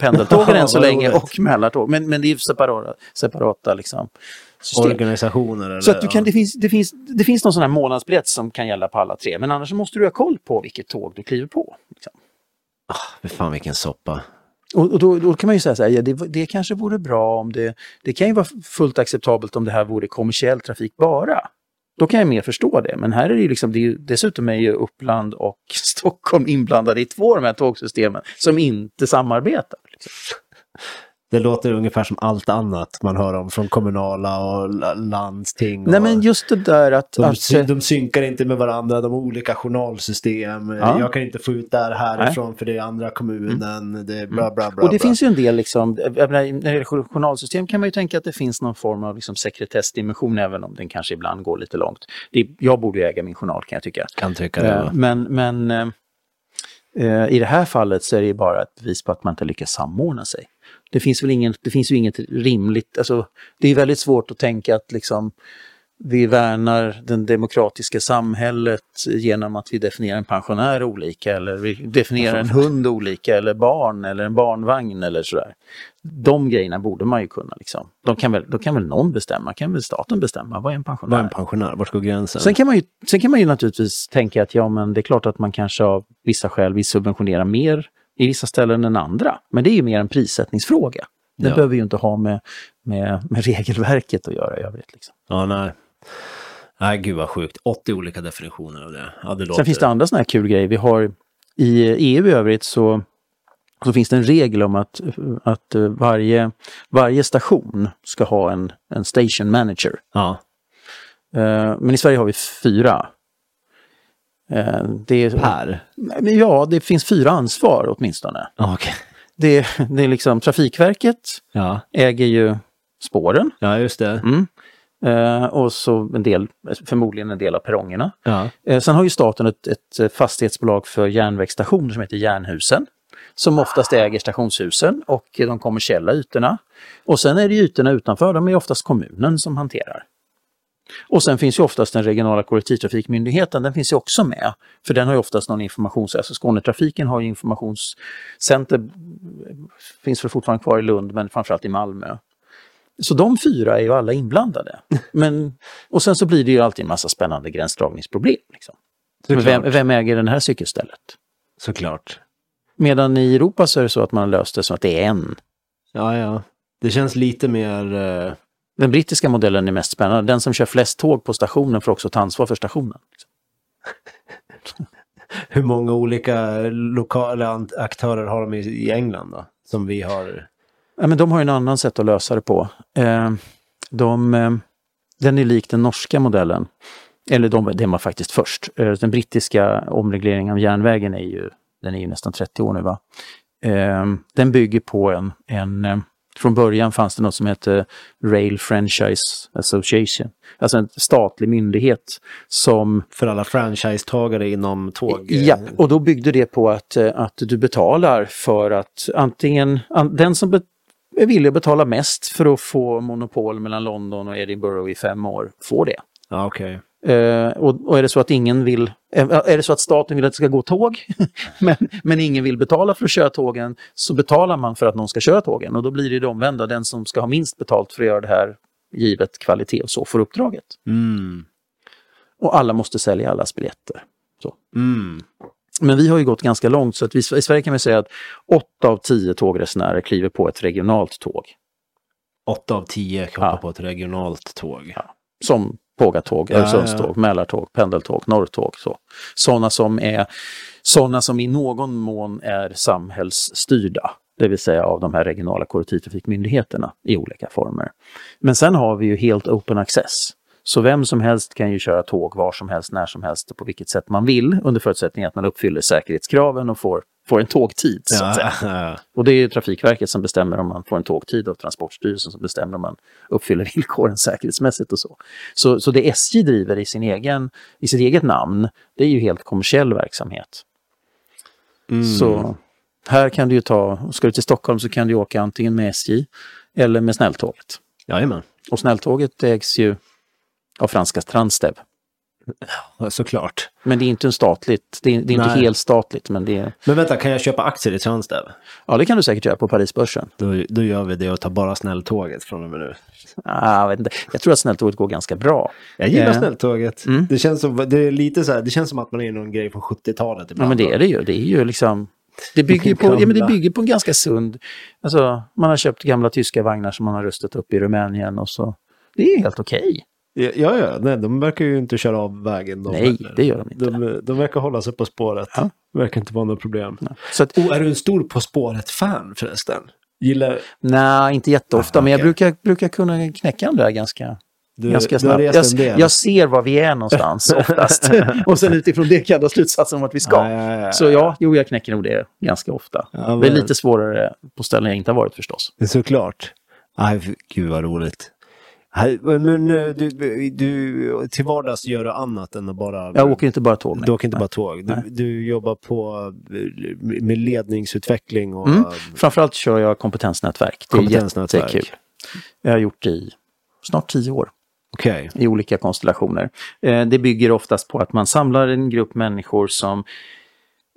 pendeltågen <laughs> än så länge och Mälartåg. Men, men det är separata, separata liksom, system. Organisationer eller... Så att du kan, ja. det, finns, det, finns, det finns någon sån här månadsbiljett som kan gälla på alla tre. Men annars måste du ha koll på vilket tåg du kliver på. Liksom. Fy fan vilken soppa. Och, och då, då kan man ju säga så här, ja, det, det kanske vore bra om det... Det kan ju vara fullt acceptabelt om det här vore kommersiell trafik bara. Då kan jag mer förstå det. Men här är det ju liksom, det är ju, dessutom är ju Uppland och <laughs> Stockholm inblandade i två av de här tågsystemen som inte samarbetar. Liksom. Det låter ungefär som allt annat man hör om från kommunala och la- landsting. Och Nej men just det där att... de, att de synkar inte med varandra, de har olika journalsystem. Ja. Jag kan inte få ut där härifrån för det är andra kommunen. Det är bla bla bla. Och det bla. finns ju en del, liksom, när det gäller journalsystem kan man ju tänka att det finns någon form av liksom, sekretessdimension, även om den kanske ibland går lite långt. Det, jag borde ju äga min journal kan jag tycka. kan tycka det. Eh, va? Men, men eh, eh, i det här fallet så är det ju bara ett bevis på att man inte lyckas samordna sig. Det finns väl ingen, det finns ju inget rimligt, alltså, det är väldigt svårt att tänka att liksom, vi värnar det demokratiska samhället genom att vi definierar en pensionär olika eller vi definierar en hund olika eller barn eller en barnvagn eller sådär. De grejerna borde man ju kunna liksom. De kan väl, då kan väl någon bestämma, kan väl staten bestämma, vad är en pensionär? Vad är en pensionär? Vart går gränsen? Sen kan, man ju, sen kan man ju naturligtvis tänka att ja, men det är klart att man kanske av vissa skäl vill subventionera mer i vissa ställen än andra. Men det är ju mer en prissättningsfråga. Det Ja. behöver ju inte ha med, med, med regelverket att göra i övrigt. Liksom. Ja, nej. Nej, gud vad sjukt. 80 olika definitioner av det. Ja, det låter... Sen finns det andra sådana här kul grejer. Vi har i EU i övrigt så, så finns det en regel om att, att varje, varje station ska ha en, en station manager. Ja, Eh, Men i Sverige har vi fyra. Eh, Det är. Men Ja, det finns fyra ansvar åtminstone. Okej. Det, det är liksom Trafikverket Ja. äger ju spåren ja, just det. mm. eh, och så en del, förmodligen en del av perrongerna. Ja. Eh, sen har ju staten ett, ett fastighetsbolag för järnvägsstationer som heter Jernhusen. Som oftast äger stationshusen och de kommersiella ytorna. Och sen är det ytorna utanför, de är oftast kommunen som hanterar. Och sen finns ju oftast den regionala kollektivtrafikmyndigheten, den finns ju också med. För den har ju oftast någon informations... Alltså Skånetrafiken har ju informationscenter, finns väl fortfarande kvar i Lund men framförallt i Malmö. Så de fyra är ju alla inblandade. <laughs> Men, och sen så blir det ju alltid en massa spännande gränsdragningsproblem. Liksom. Vem, vem äger det här cykelstället? Såklart. Medan i Europa så är det så att man löst det som att det är en. Ja, ja. Det känns lite mer... Den brittiska modellen är mest spännande. Den som kör flest tåg på stationen får också ta ansvar för stationen. <laughs> hur många olika lokala aktörer har de i, England då? Som vi har... Ja, men de har ju en annan sätt att lösa det på. Eh, de, eh, den är lik den norska modellen. Eller de, den var faktiskt först. Eh, den brittiska omregleringen av järnvägen är ju, den är ju nästan 30 år nu va. Den bygger på en, en från början fanns det något som hette Rail Franchise Association. Alltså en statlig myndighet som För alla franchisetagare inom tåg. Ja, och då byggde det på att, eh, att du betalar för att antingen, an, den som är villig att betala mest för att få monopol mellan London och Edinburgh i fem år, får det. Ja, okej. Eh, och, och är det så att ingen vill, är det så att staten vill att det ska gå tåg, <laughs> men, men ingen vill betala för att köra tågen, så betalar man för att någon ska köra tågen. Och då blir det det omvända, den som ska ha minst betalt för att göra det här, givet kvalitet och så, får uppdraget. Mm. Och alla måste sälja allas biljetter. Så. Mm. Men vi har ju gått ganska långt så att vi, i Sverige kan vi säga att åtta av tio tågresenärer kliver på ett regionalt tåg. Åtta av tio hoppar Ja. på ett regionalt tåg. Som pågatåg, Ja, Öresundståg, ja. Mälartåg, pendeltåg, norrtåg. Så. Sådana som är sådana som i någon mån är samhällsstyrda. Det vill säga av de här regionala kollektivtrafikmyndigheterna i olika former. Men sen har vi ju helt open access. Så vem som helst kan ju köra tåg var som helst, när som helst och på vilket sätt man vill under förutsättning att man uppfyller säkerhetskraven och får, får en tågtid. Så att säga. Ja. Och det är Trafikverket som bestämmer om man får en tågtid och Transportstyrelsen som bestämmer om man uppfyller <laughs> villkoren säkerhetsmässigt och så. Så, så det SJ driver i, sin egen, i sitt eget namn, det är ju helt kommersiell verksamhet. Mm. Så här kan du ju ta, ska du till Stockholm så kan du åka antingen med SJ eller med snälltåget. Jajamän. Och snälltåget ägs ju av franska Transdev. Ja, Såklart. Men det är inte en statligt, det är, det är inte helt statligt, men det är, Men vänta, kan jag köpa aktier i Transdev? ja det kan du säkert göra på Parisbörsen. Då, då gör vi det och tar bara snälltåget från och med nu. Ah, jag, vet inte. jag tror att snälltåget går ganska bra. Jag gillar Eh, snälltåget. Mm. Det, känns som, det är lite så här, det känns som att man är i någon grej från 70-talet Ja, men det är det ju. Det är ju liksom... Det bygger, på, ja, men det bygger på en ganska sund... Alltså, man har köpt gamla tyska vagnar som man har rustat upp i Rumänien och så. Det är helt okej. Ja, ja, ja. Nej, de verkar ju inte köra av vägen. De Nej, heller. det gör de inte. De, de verkar hålla sig på spåret. Ja. Det verkar inte vara något problem. Så att, Och är du en stor På spåret-fan förresten? Gillar... nej, inte jätteofta, Ah, men jag brukar, brukar kunna knäcka den där ganska, Du, ganska snabbt. Jag, jag ser var vi är någonstans <laughs> oftast. <laughs> och sen utifrån det kan jag dra slutsatsen om att vi ska. Ja, ja, ja. Så ja, jo, jag knäcker nog det ganska ofta. Ja, Det är men- lite svårare på ställen jag inte har varit förstås. Såklart. Aj, gud vad roligt. Men eh, du, du, till vardags gör du annat än att bara... Jag åker inte bara tåg. nej. Du åker inte bara tåg. Du, du jobbar på eh, med ledningsutveckling och... Mm. Framförallt kör jag kompetensnätverk. Det är Kompetensnätverk. jättekul. Jag har gjort det i snart tio år. Okej. i olika konstellationer. Eh, det bygger oftast på att man samlar en grupp människor som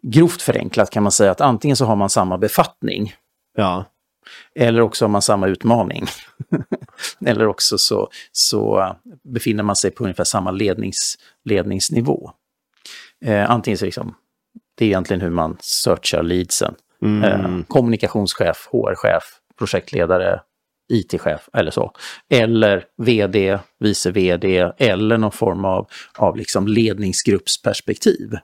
grovt förenklat kan man säga att antingen så har man samma befattning Ja. Eller också har man samma utmaning. <laughs> eller också så, så befinner man sig på ungefär samma lednings, ledningsnivå. Eh, antingen så liksom, det är egentligen hur man searchar leadsen. Mm. Eh, kommunikationschef, HR-chef, projektledare, IT-chef eller så. Eller vd, vice vd eller någon form av, av liksom ledningsgruppsperspektiv.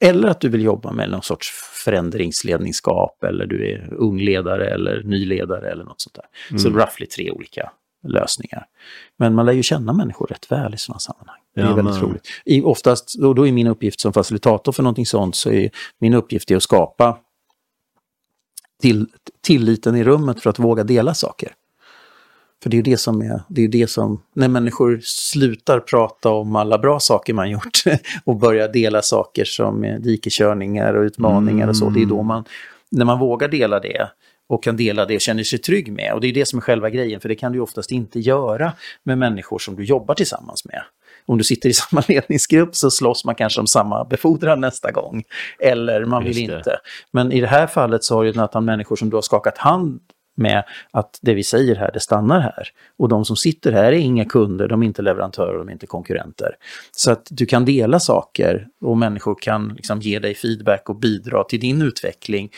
Eller att du vill jobba med någon sorts förändringsledningsskap eller du är ung ledare eller ny ledare eller något sånt där. Så roughly tre olika lösningar. Men man lär ju känna människor rätt väl i sådana sammanhang. Det är Ja, väldigt men- roligt. I, oftast, då, då är min uppgift som facilitator för någonting sånt, så är min uppgift är att skapa till, tilliten i rummet för att våga dela saker. För det är ju det som är, det är ju det som, när människor slutar prata om alla bra saker man gjort <laughs> och börjar dela saker som är dikeskörningar och utmaningar och så, det är då man, när man vågar dela det och kan dela det och känner sig trygg med. Och det är det som är själva grejen, för det kan du ju oftast inte göra med människor som du jobbar tillsammans med. Om du sitter i <laughs> samma ledningsgrupp så slåss man kanske om samma befordran nästa gång. Eller man vill inte. Men i det här fallet så har ett antal människor som du har skakat hand med att det vi säger här, det stannar här. Och de som sitter här är inga kunder, de är inte leverantörer, de är inte konkurrenter. Så att du kan dela saker och människor kan liksom ge dig feedback och bidra till din utveckling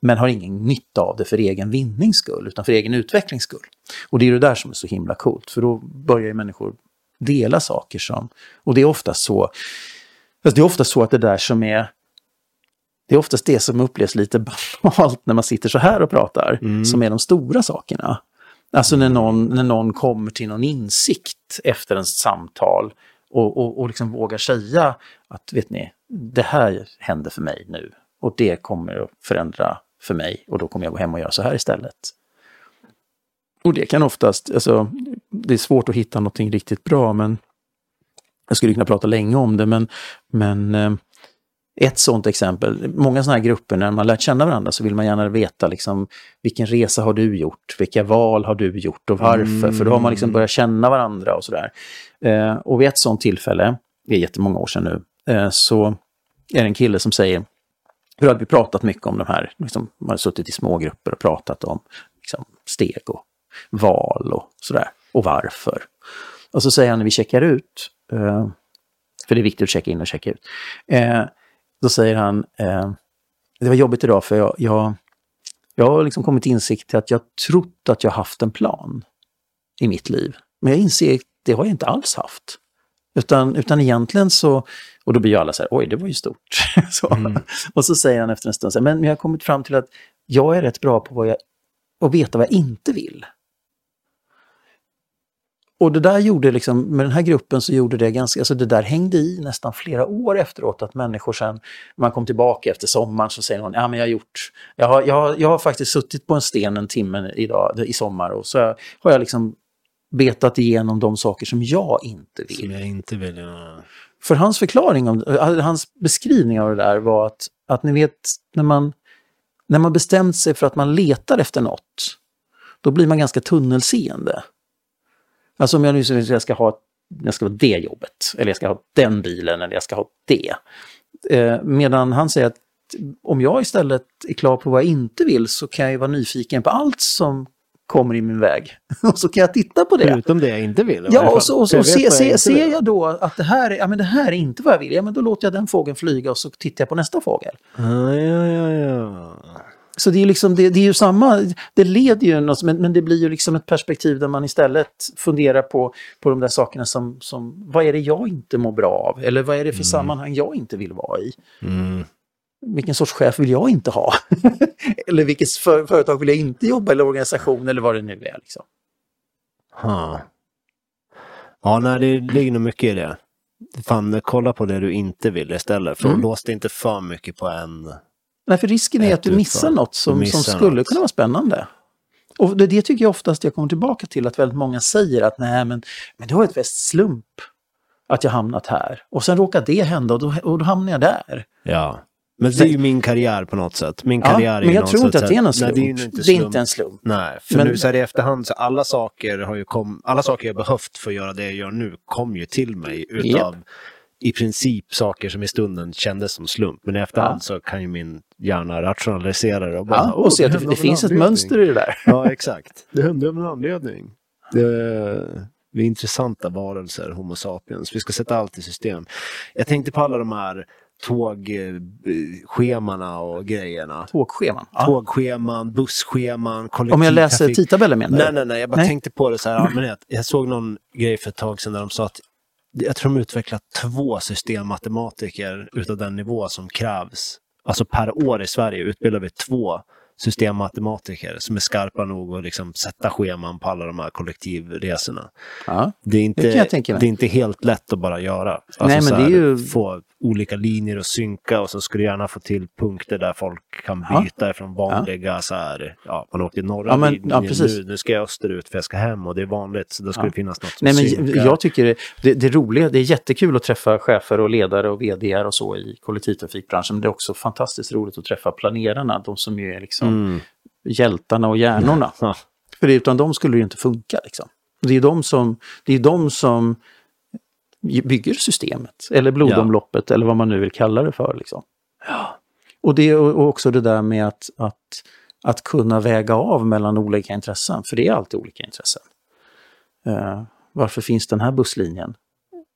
men har ingen nytta av det för egen vinnings skull, utan för egen utvecklings skull. Och det är det där som är så himla coolt, för då börjar ju människor dela saker som... Och det är ofta så, alltså det är ofta så att det där som är det är oftast det som upplevs lite banalt när man sitter så här och pratar, som är de stora sakerna. Alltså när någon, när någon kommer till någon insikt efter en samtal och, och, och liksom vågar säga att, vet ni, det här händer för mig nu och det kommer att förändra för mig och då kommer jag gå hem och göra så här istället. Och det kan oftast, alltså, det är svårt att hitta någonting riktigt bra, men jag skulle kunna prata länge om det, men, men eh, ett sådant exempel, många sådana här grupper, när man lärt känna varandra så vill man gärna veta liksom, vilken resa har du gjort, vilka val har du gjort? Och varför, för då har man liksom börjat känna varandra och sådär. Eh, och vid ett sådant tillfälle, det är jättemånga år sedan nu, eh, så är det en kille som säger, hur hade vi pratat mycket om de här, liksom, man har suttit i små grupper och pratat om liksom, steg och val och sådär, och varför. Och så säger han när vi checkar ut, eh, för det är viktigt att checka in och checka ut, eh, då säger han, eh, det var jobbigt idag för jag, jag, jag har liksom kommit till insikt till att jag trott att jag haft en plan i mitt liv. Men jag inser att det har jag inte alls haft. Utan, utan egentligen så, och då blir ju alla så här, oj det var ju stort. <laughs> så. Och så säger han efter en stund, så här, men jag har kommit fram till att jag är rätt bra på vad jag, att veta vad jag inte vill. Och det där gjorde liksom, med den här gruppen så gjorde det ganska, alltså det där hängde i nästan flera år efteråt att människor sen, man kom tillbaka efter sommaren så säger någon, ja men jag har gjort, jag har, jag har, jag har faktiskt suttit på en sten en timme idag, i sommar och så har jag liksom betat igenom de saker som jag inte vill. Som jag inte vill göra. För hans förklaring, om, äh, hans beskrivning av det där var att, att ni vet, när man, när man bestämt sig för att man letar efter något, då blir man ganska tunnelseende. Alltså om jag nu säger att jag ska ha jag ska ha det jobbet, eller jag ska ha den bilen, eller jag ska ha det. Eh, medan han säger att om jag istället är klar på vad jag inte vill så kan jag ju vara nyfiken på allt som kommer i min väg. <laughs> Och så kan jag titta på det. Förutom det jag inte vill. Ja, och så, och så vet se, se, ser jag då att det här, är, ja, men det här är inte vad jag vill, ja, men då låter jag den fågeln flyga och så tittar jag på nästa fågel. Ah, ja, ja, ja. Så det är, liksom, det, det är ju samma, det leder ju något, men, men det blir ju liksom ett perspektiv där man istället funderar på, på de där sakerna som, som, vad är det jag inte mår bra av? Eller vad är det för sammanhang jag inte vill vara i? Mm. Vilken sorts chef vill jag inte ha? <laughs> eller vilket för, företag vill jag inte jobba eller organisation, eller vad det nu är. Liksom. Ha. Ja, nej, det ligger nog mycket i det. Fan, kolla på det du inte vill istället. För Mm. lås dig inte för mycket på en. Nej, för risken är att du missar något som, missar som skulle något. kunna vara spännande. Och det, det tycker jag oftast jag kommer tillbaka till, att väldigt många säger att nej, men, men det var ett väst slump att jag hamnat här. Och sen råkar det hända och då, och då hamnar jag där. Ja. Men det är ju min karriär på något sätt. Min Ja, karriär är men jag tror inte att det är någon Nej, slump. det är inte Det är inte en slump. Nej, för Men- nu så här i efterhand så alla saker har ju kom, alla saker jag behövt för att göra det jag gör nu kom ju till mig utav i princip saker som i stunden kändes som slump. Men i efterhand Ja. så kan ju min hjärna rationalisera det och bara, Ja, "Åh, och se att det, det finns ett anledning." mönster i det där. Ja, exakt. <laughs> Det hände av en anledning. Det, vi är intressanta varelser, Homo sapiens. Vi ska sätta allt i system. Jag tänkte på alla de här tågschemana och grejerna. Tågscheman. Ja. Tågscheman, busscheman, Om jag läser tidtabeller menar Nej, du? nej, nej. Jag bara Nej. tänkte på det så här allmänhet. Jag såg någon grej för ett tag sedan där de sa att jag tror de utvecklat två systemmatematiker utav den nivå som krävs. Alltså per år i Sverige utbildar vi två systemmatematiker som är skarpa nog att liksom sätta scheman på alla de här kollektivresorna. Ja. Det är inte, Det det är inte helt lätt att bara göra. Alltså Nej, men så det är här, ju- Få olika linjer att synka och så skulle du gärna få till punkter där folk kan Ja. byta ifrån vanliga så här, ja, man åkte norra Ja, men- linjen, ja, nu, nu ska jag österut för jag ska hem och det är vanligt så då ska Ja. det finnas något Nej, men synkar. jag tycker det, det, det är roligt, det är jättekul att träffa chefer och ledare och vd och så i kollektivtrafikbranschen. Men det är också fantastiskt roligt att träffa planerarna, de som ju är liksom Mm. hjältarna och hjärnorna. <laughs> Ja. För utan dem skulle det ju inte funka. Liksom. Det är de som, det är de som bygger systemet, eller blodomloppet, eller vad man nu vill kalla det för. Liksom. Och, det, och också det där med att, att, att kunna väga av mellan olika intressen, för det är alltid olika intressen. Eh, varför finns den här busslinjen?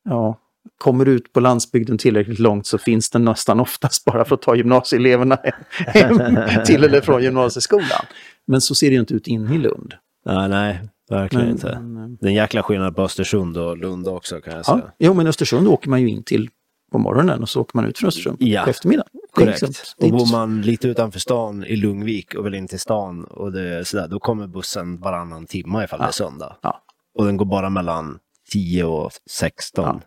Ja, kommer du ut på landsbygden tillräckligt långt så finns den nästan oftast bara för att ta gymnasieeleverna hem <laughs> till eller från gymnasieskolan. Men så ser det ju inte ut inne i Lund. Nej, nej, verkligen Men, inte. men, Det är en jäkla skillnad på Östersund och Lund också kan jag ja, säga. jo, men Östersund åker man ju in till på morgonen och så åker man ut från Östersund Ja, på eftermiddagen. Korrekt. liksom- och bor man lite utanför stan i Lungvik och vill in till stan och det är sådär, då kommer bussen varannan timme ifall det är söndag. Ja. Och den går bara mellan 10 och 16,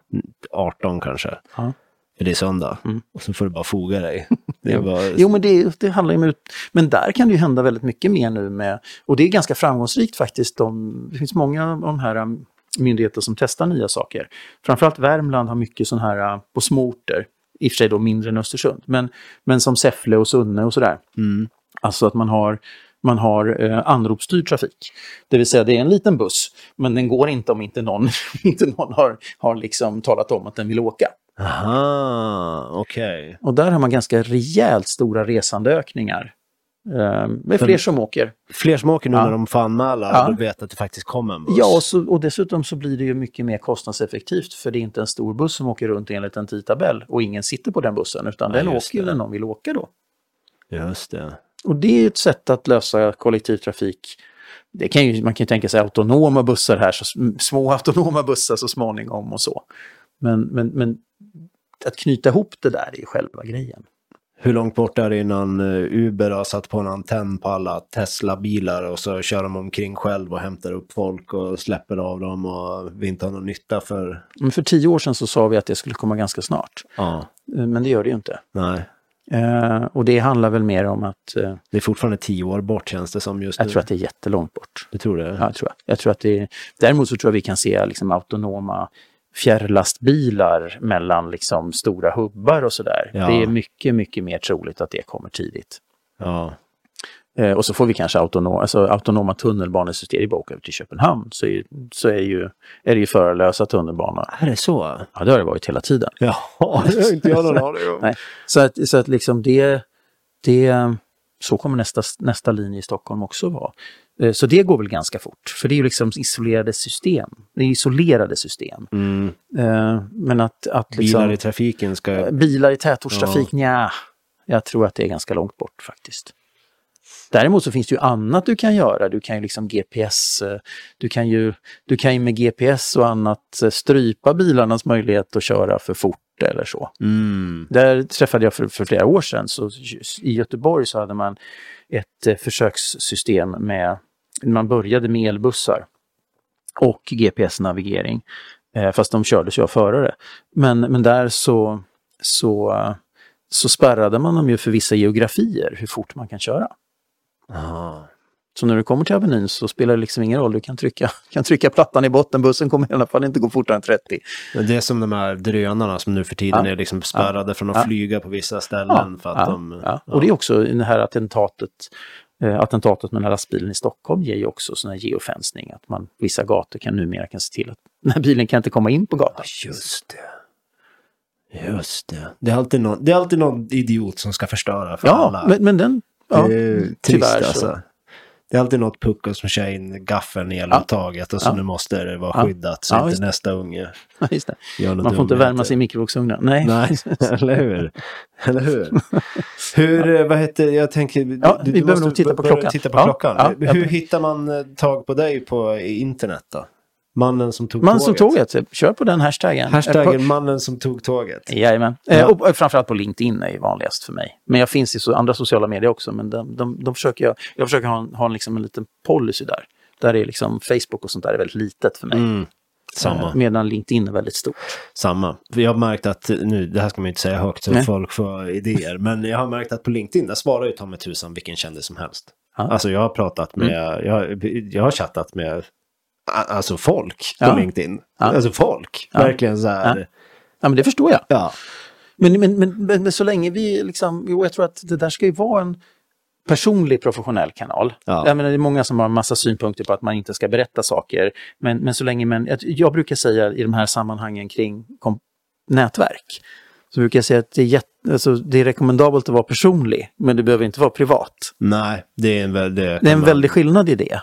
18 kanske. Ja. För det är söndag. Mm. Och så får du bara foga dig. <laughs> Det är Jo. men det, det handlar ju om... Men där kan det ju hända väldigt mycket mer nu med... Och det är ganska framgångsrikt faktiskt. De, det finns många av de här um, myndigheter som testar nya saker. Framförallt Värmland har mycket sån här uh, på små orter. I och för sig då mindre än Östersund. Men, men som Säffle och Sunne och sådär. Mm. Alltså att man har, man har eh, anropsstyrd trafik. Det vill säga det är en liten buss, men den går inte om inte någon, <laughs> inte någon har, har liksom talat om att den vill åka. Aha, okej. Och där har man ganska rejält stora resandeökningar. Eh, med fler som åker. Fler som åker nu Ja. när de får anmäla Ja. och vet att det faktiskt kommer en buss. Ja, och, så, och dessutom så blir det ju mycket mer kostnadseffektivt för det är inte en stor buss som åker runt enligt en tidtabell och ingen sitter på den bussen utan Nej, den åker ju det. när någon vill åka då. Just det. Och det är ju ett sätt att lösa kollektivtrafik. Det kan ju, man kan ju tänka sig autonoma bussar här, så, sm- små autonoma bussar så småningom och så. Men, men, men att knyta ihop det där är själva grejen. Hur långt bort är det innan eh, Uber har satt på en antenn på alla Tesla-bilar och så kör de omkring själv och hämtar upp folk och släpper av dem och vi inte har någon nytta för... Men för tio år sedan så sa vi att det skulle komma ganska snart. Ja, Eh, Men det gör det ju inte. nej. Eh, och det handlar väl mer om att eh, Det är fortfarande tio år bort känns det som just jag nu. tror att det är jättelångt bort. Du tror det? Ja, jag tror jag. jag tror att det är, däremot så tror jag vi kan se liksom autonoma fjärrlastbilar mellan liksom stora hubbar och sådär. Ja. Det är mycket, mycket mer troligt att det kommer tidigt. Ja. Eh, och så får vi kanske autonom, alltså, autonoma tunnelbanesystem. Är bara till Köpenhamn så är, så är, ju, är det ju förarlösa tunnelbanor. Är det så? Ja, det har det varit hela tiden. Ja, <laughs> det har inte jag någon aning om. Nej. Så att, så att liksom det, det, så kommer nästa, nästa linje i Stockholm också vara. Eh, Så det går väl ganska fort, för det är ju liksom isolerade system. Det är isolerade system. Mm. Eh, Men att, att liksom, Bilar i trafiken ska... bilar i tätortstrafik, ja. Jag tror att det är ganska långt bort faktiskt. Däremot så finns det ju annat du kan göra. Du kan ju liksom GPS, eh, du kan ju, du kan ju med GPS och annat eh, strypa bilarnas möjlighet att köra för fort eller så. Mm. Där träffade jag för, för flera år sedan, så i Göteborg så hade man ett eh, försökssystem med, man började med elbussar och GPS-navigering. Fast de kördes ju av förare. Men, men där så, så, så spärrade man dem ju för vissa geografier, hur fort man kan köra. Aha. Så när du kommer till Avenyn så spelar det liksom ingen roll. Du kan trycka, <laughs> kan trycka plattan i botten. Bussen kommer i alla fall inte gå fortare än 30. Men Det är som de här drönarna som nu för tiden Ja. är liksom spärrade från att Ja. flyga på vissa ställen. för att ja, de, ja. Och det är också det här attentatet, eh, attentatet med den här lastbilen i Stockholm ger ju också sån här geofencing. Att man vissa gator kan numera kan se till att <laughs> den här bilen kan inte komma in på gatan. Just det. Just det. Det är, alltid någon, det är alltid någon idiot som ska förstöra för Ja, alla. men, men den... Ja, det är trist tyvärr så. alltså. Det är alltid något pucko som kör in gaffeln i eluttaget och så Ja. nu måste det vara Ja. skyddat så Ja, inte nästa unge <laughs> just det. gör något Man får inte värma sig i mikrovågsugnen. Nej. Nej, <laughs> eller hur? Eller hur? Hur, eh, vad heter, jag tänker... Ja, vi behöver nog titta på klockan. Titta på Ja, klockan. ja, Hur hittar man eh, tag på dig på internet då? Mannen som tog Man som tåget. tåget, kör på den hashtaggen. Eh, Hashtaggen På, mannen som tog tåget. jajamän. Ja. Eh, och, framförallt på LinkedIn är ju vanligast för mig. Men jag finns i så, andra sociala medier också, men de, de, de försöker jag, jag försöker ha, en, ha liksom en liten policy där. Där är liksom Facebook och sånt där är väldigt litet för mig. Mm, samma. Eh, medan LinkedIn är väldigt stort. Samma. Jag har märkt att, nu, det här ska man ju inte säga högt så Nej. folk får idéer, men jag har märkt att på LinkedIn, där svarar ju ta mig tusan vilken kändis som helst. Mm. Alltså jag har pratat med, jag, jag har chattat med, alltså folk på Ja. LinkedIn. Ja. Alltså folk, Ja. verkligen så här. Ja. Ja, men det förstår jag. Ja. Men, men, men, men, så länge vi liksom, jo, jag tror att det där ska ju vara en personlig professionell kanal. Ja. Jag menar, det är många som har en massa synpunkter på att man inte ska berätta saker. Men, men så länge man, jag, brukar säga i de här sammanhangen kring kom, nätverk, så brukar jag säga att det är, jätte, alltså, det är rekommendabelt att vara personlig, men det behöver inte vara privat. Nej, det är en väldigt... Det är en väldig skillnad i det.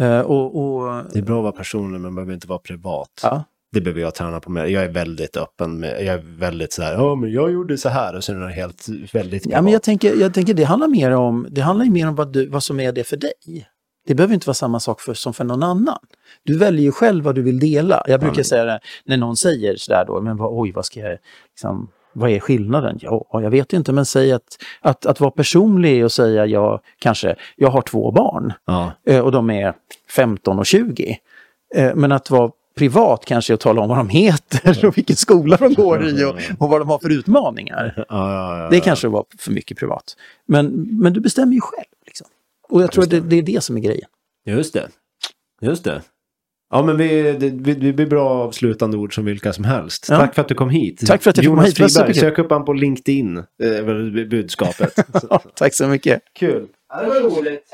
Eh, och, och, Det är bra att vara personlig men behöver inte vara privat. ja. Det behöver jag träna på mer. Jag är väldigt öppen med, jag är väldigt så här, ja men jag gjorde så här och sen är det helt väldigt Ja, men jag tänker, jag tänker det handlar mer om, det handlar mer om vad, du, vad som är det för dig. Det behöver inte vara samma sak för, som för någon annan. Du väljer ju själv vad du vill dela. Jag brukar men- säga det när någon säger sådär då, men vad, oj, vad ska jag, liksom, vad är skillnaden? Ja, jag vet inte, men säg att, att, att vara personlig och säga jag kanske, jag har två barn Ja, eh, och de är 15 och 20. Eh, Men att vara privat kanske att tala om vad de heter och vilken skola de går i och, och vad de har för utmaningar. ja. Det kanske var för mycket privat. Men, men du bestämmer ju själv. Liksom. Och jag tror att det, det är det som är grejen. Just det. Just det. Ja, men vi, det, vi, det blir bra avslutande ord som vilka som helst. Ja. Tack för att du kom hit. Tack för att jag fick komma Jonas hit. Var Friberg, sök upp han på LinkedIn. Det är budskapet. <laughs> Tack så mycket. Kul. Ja, det var roligt.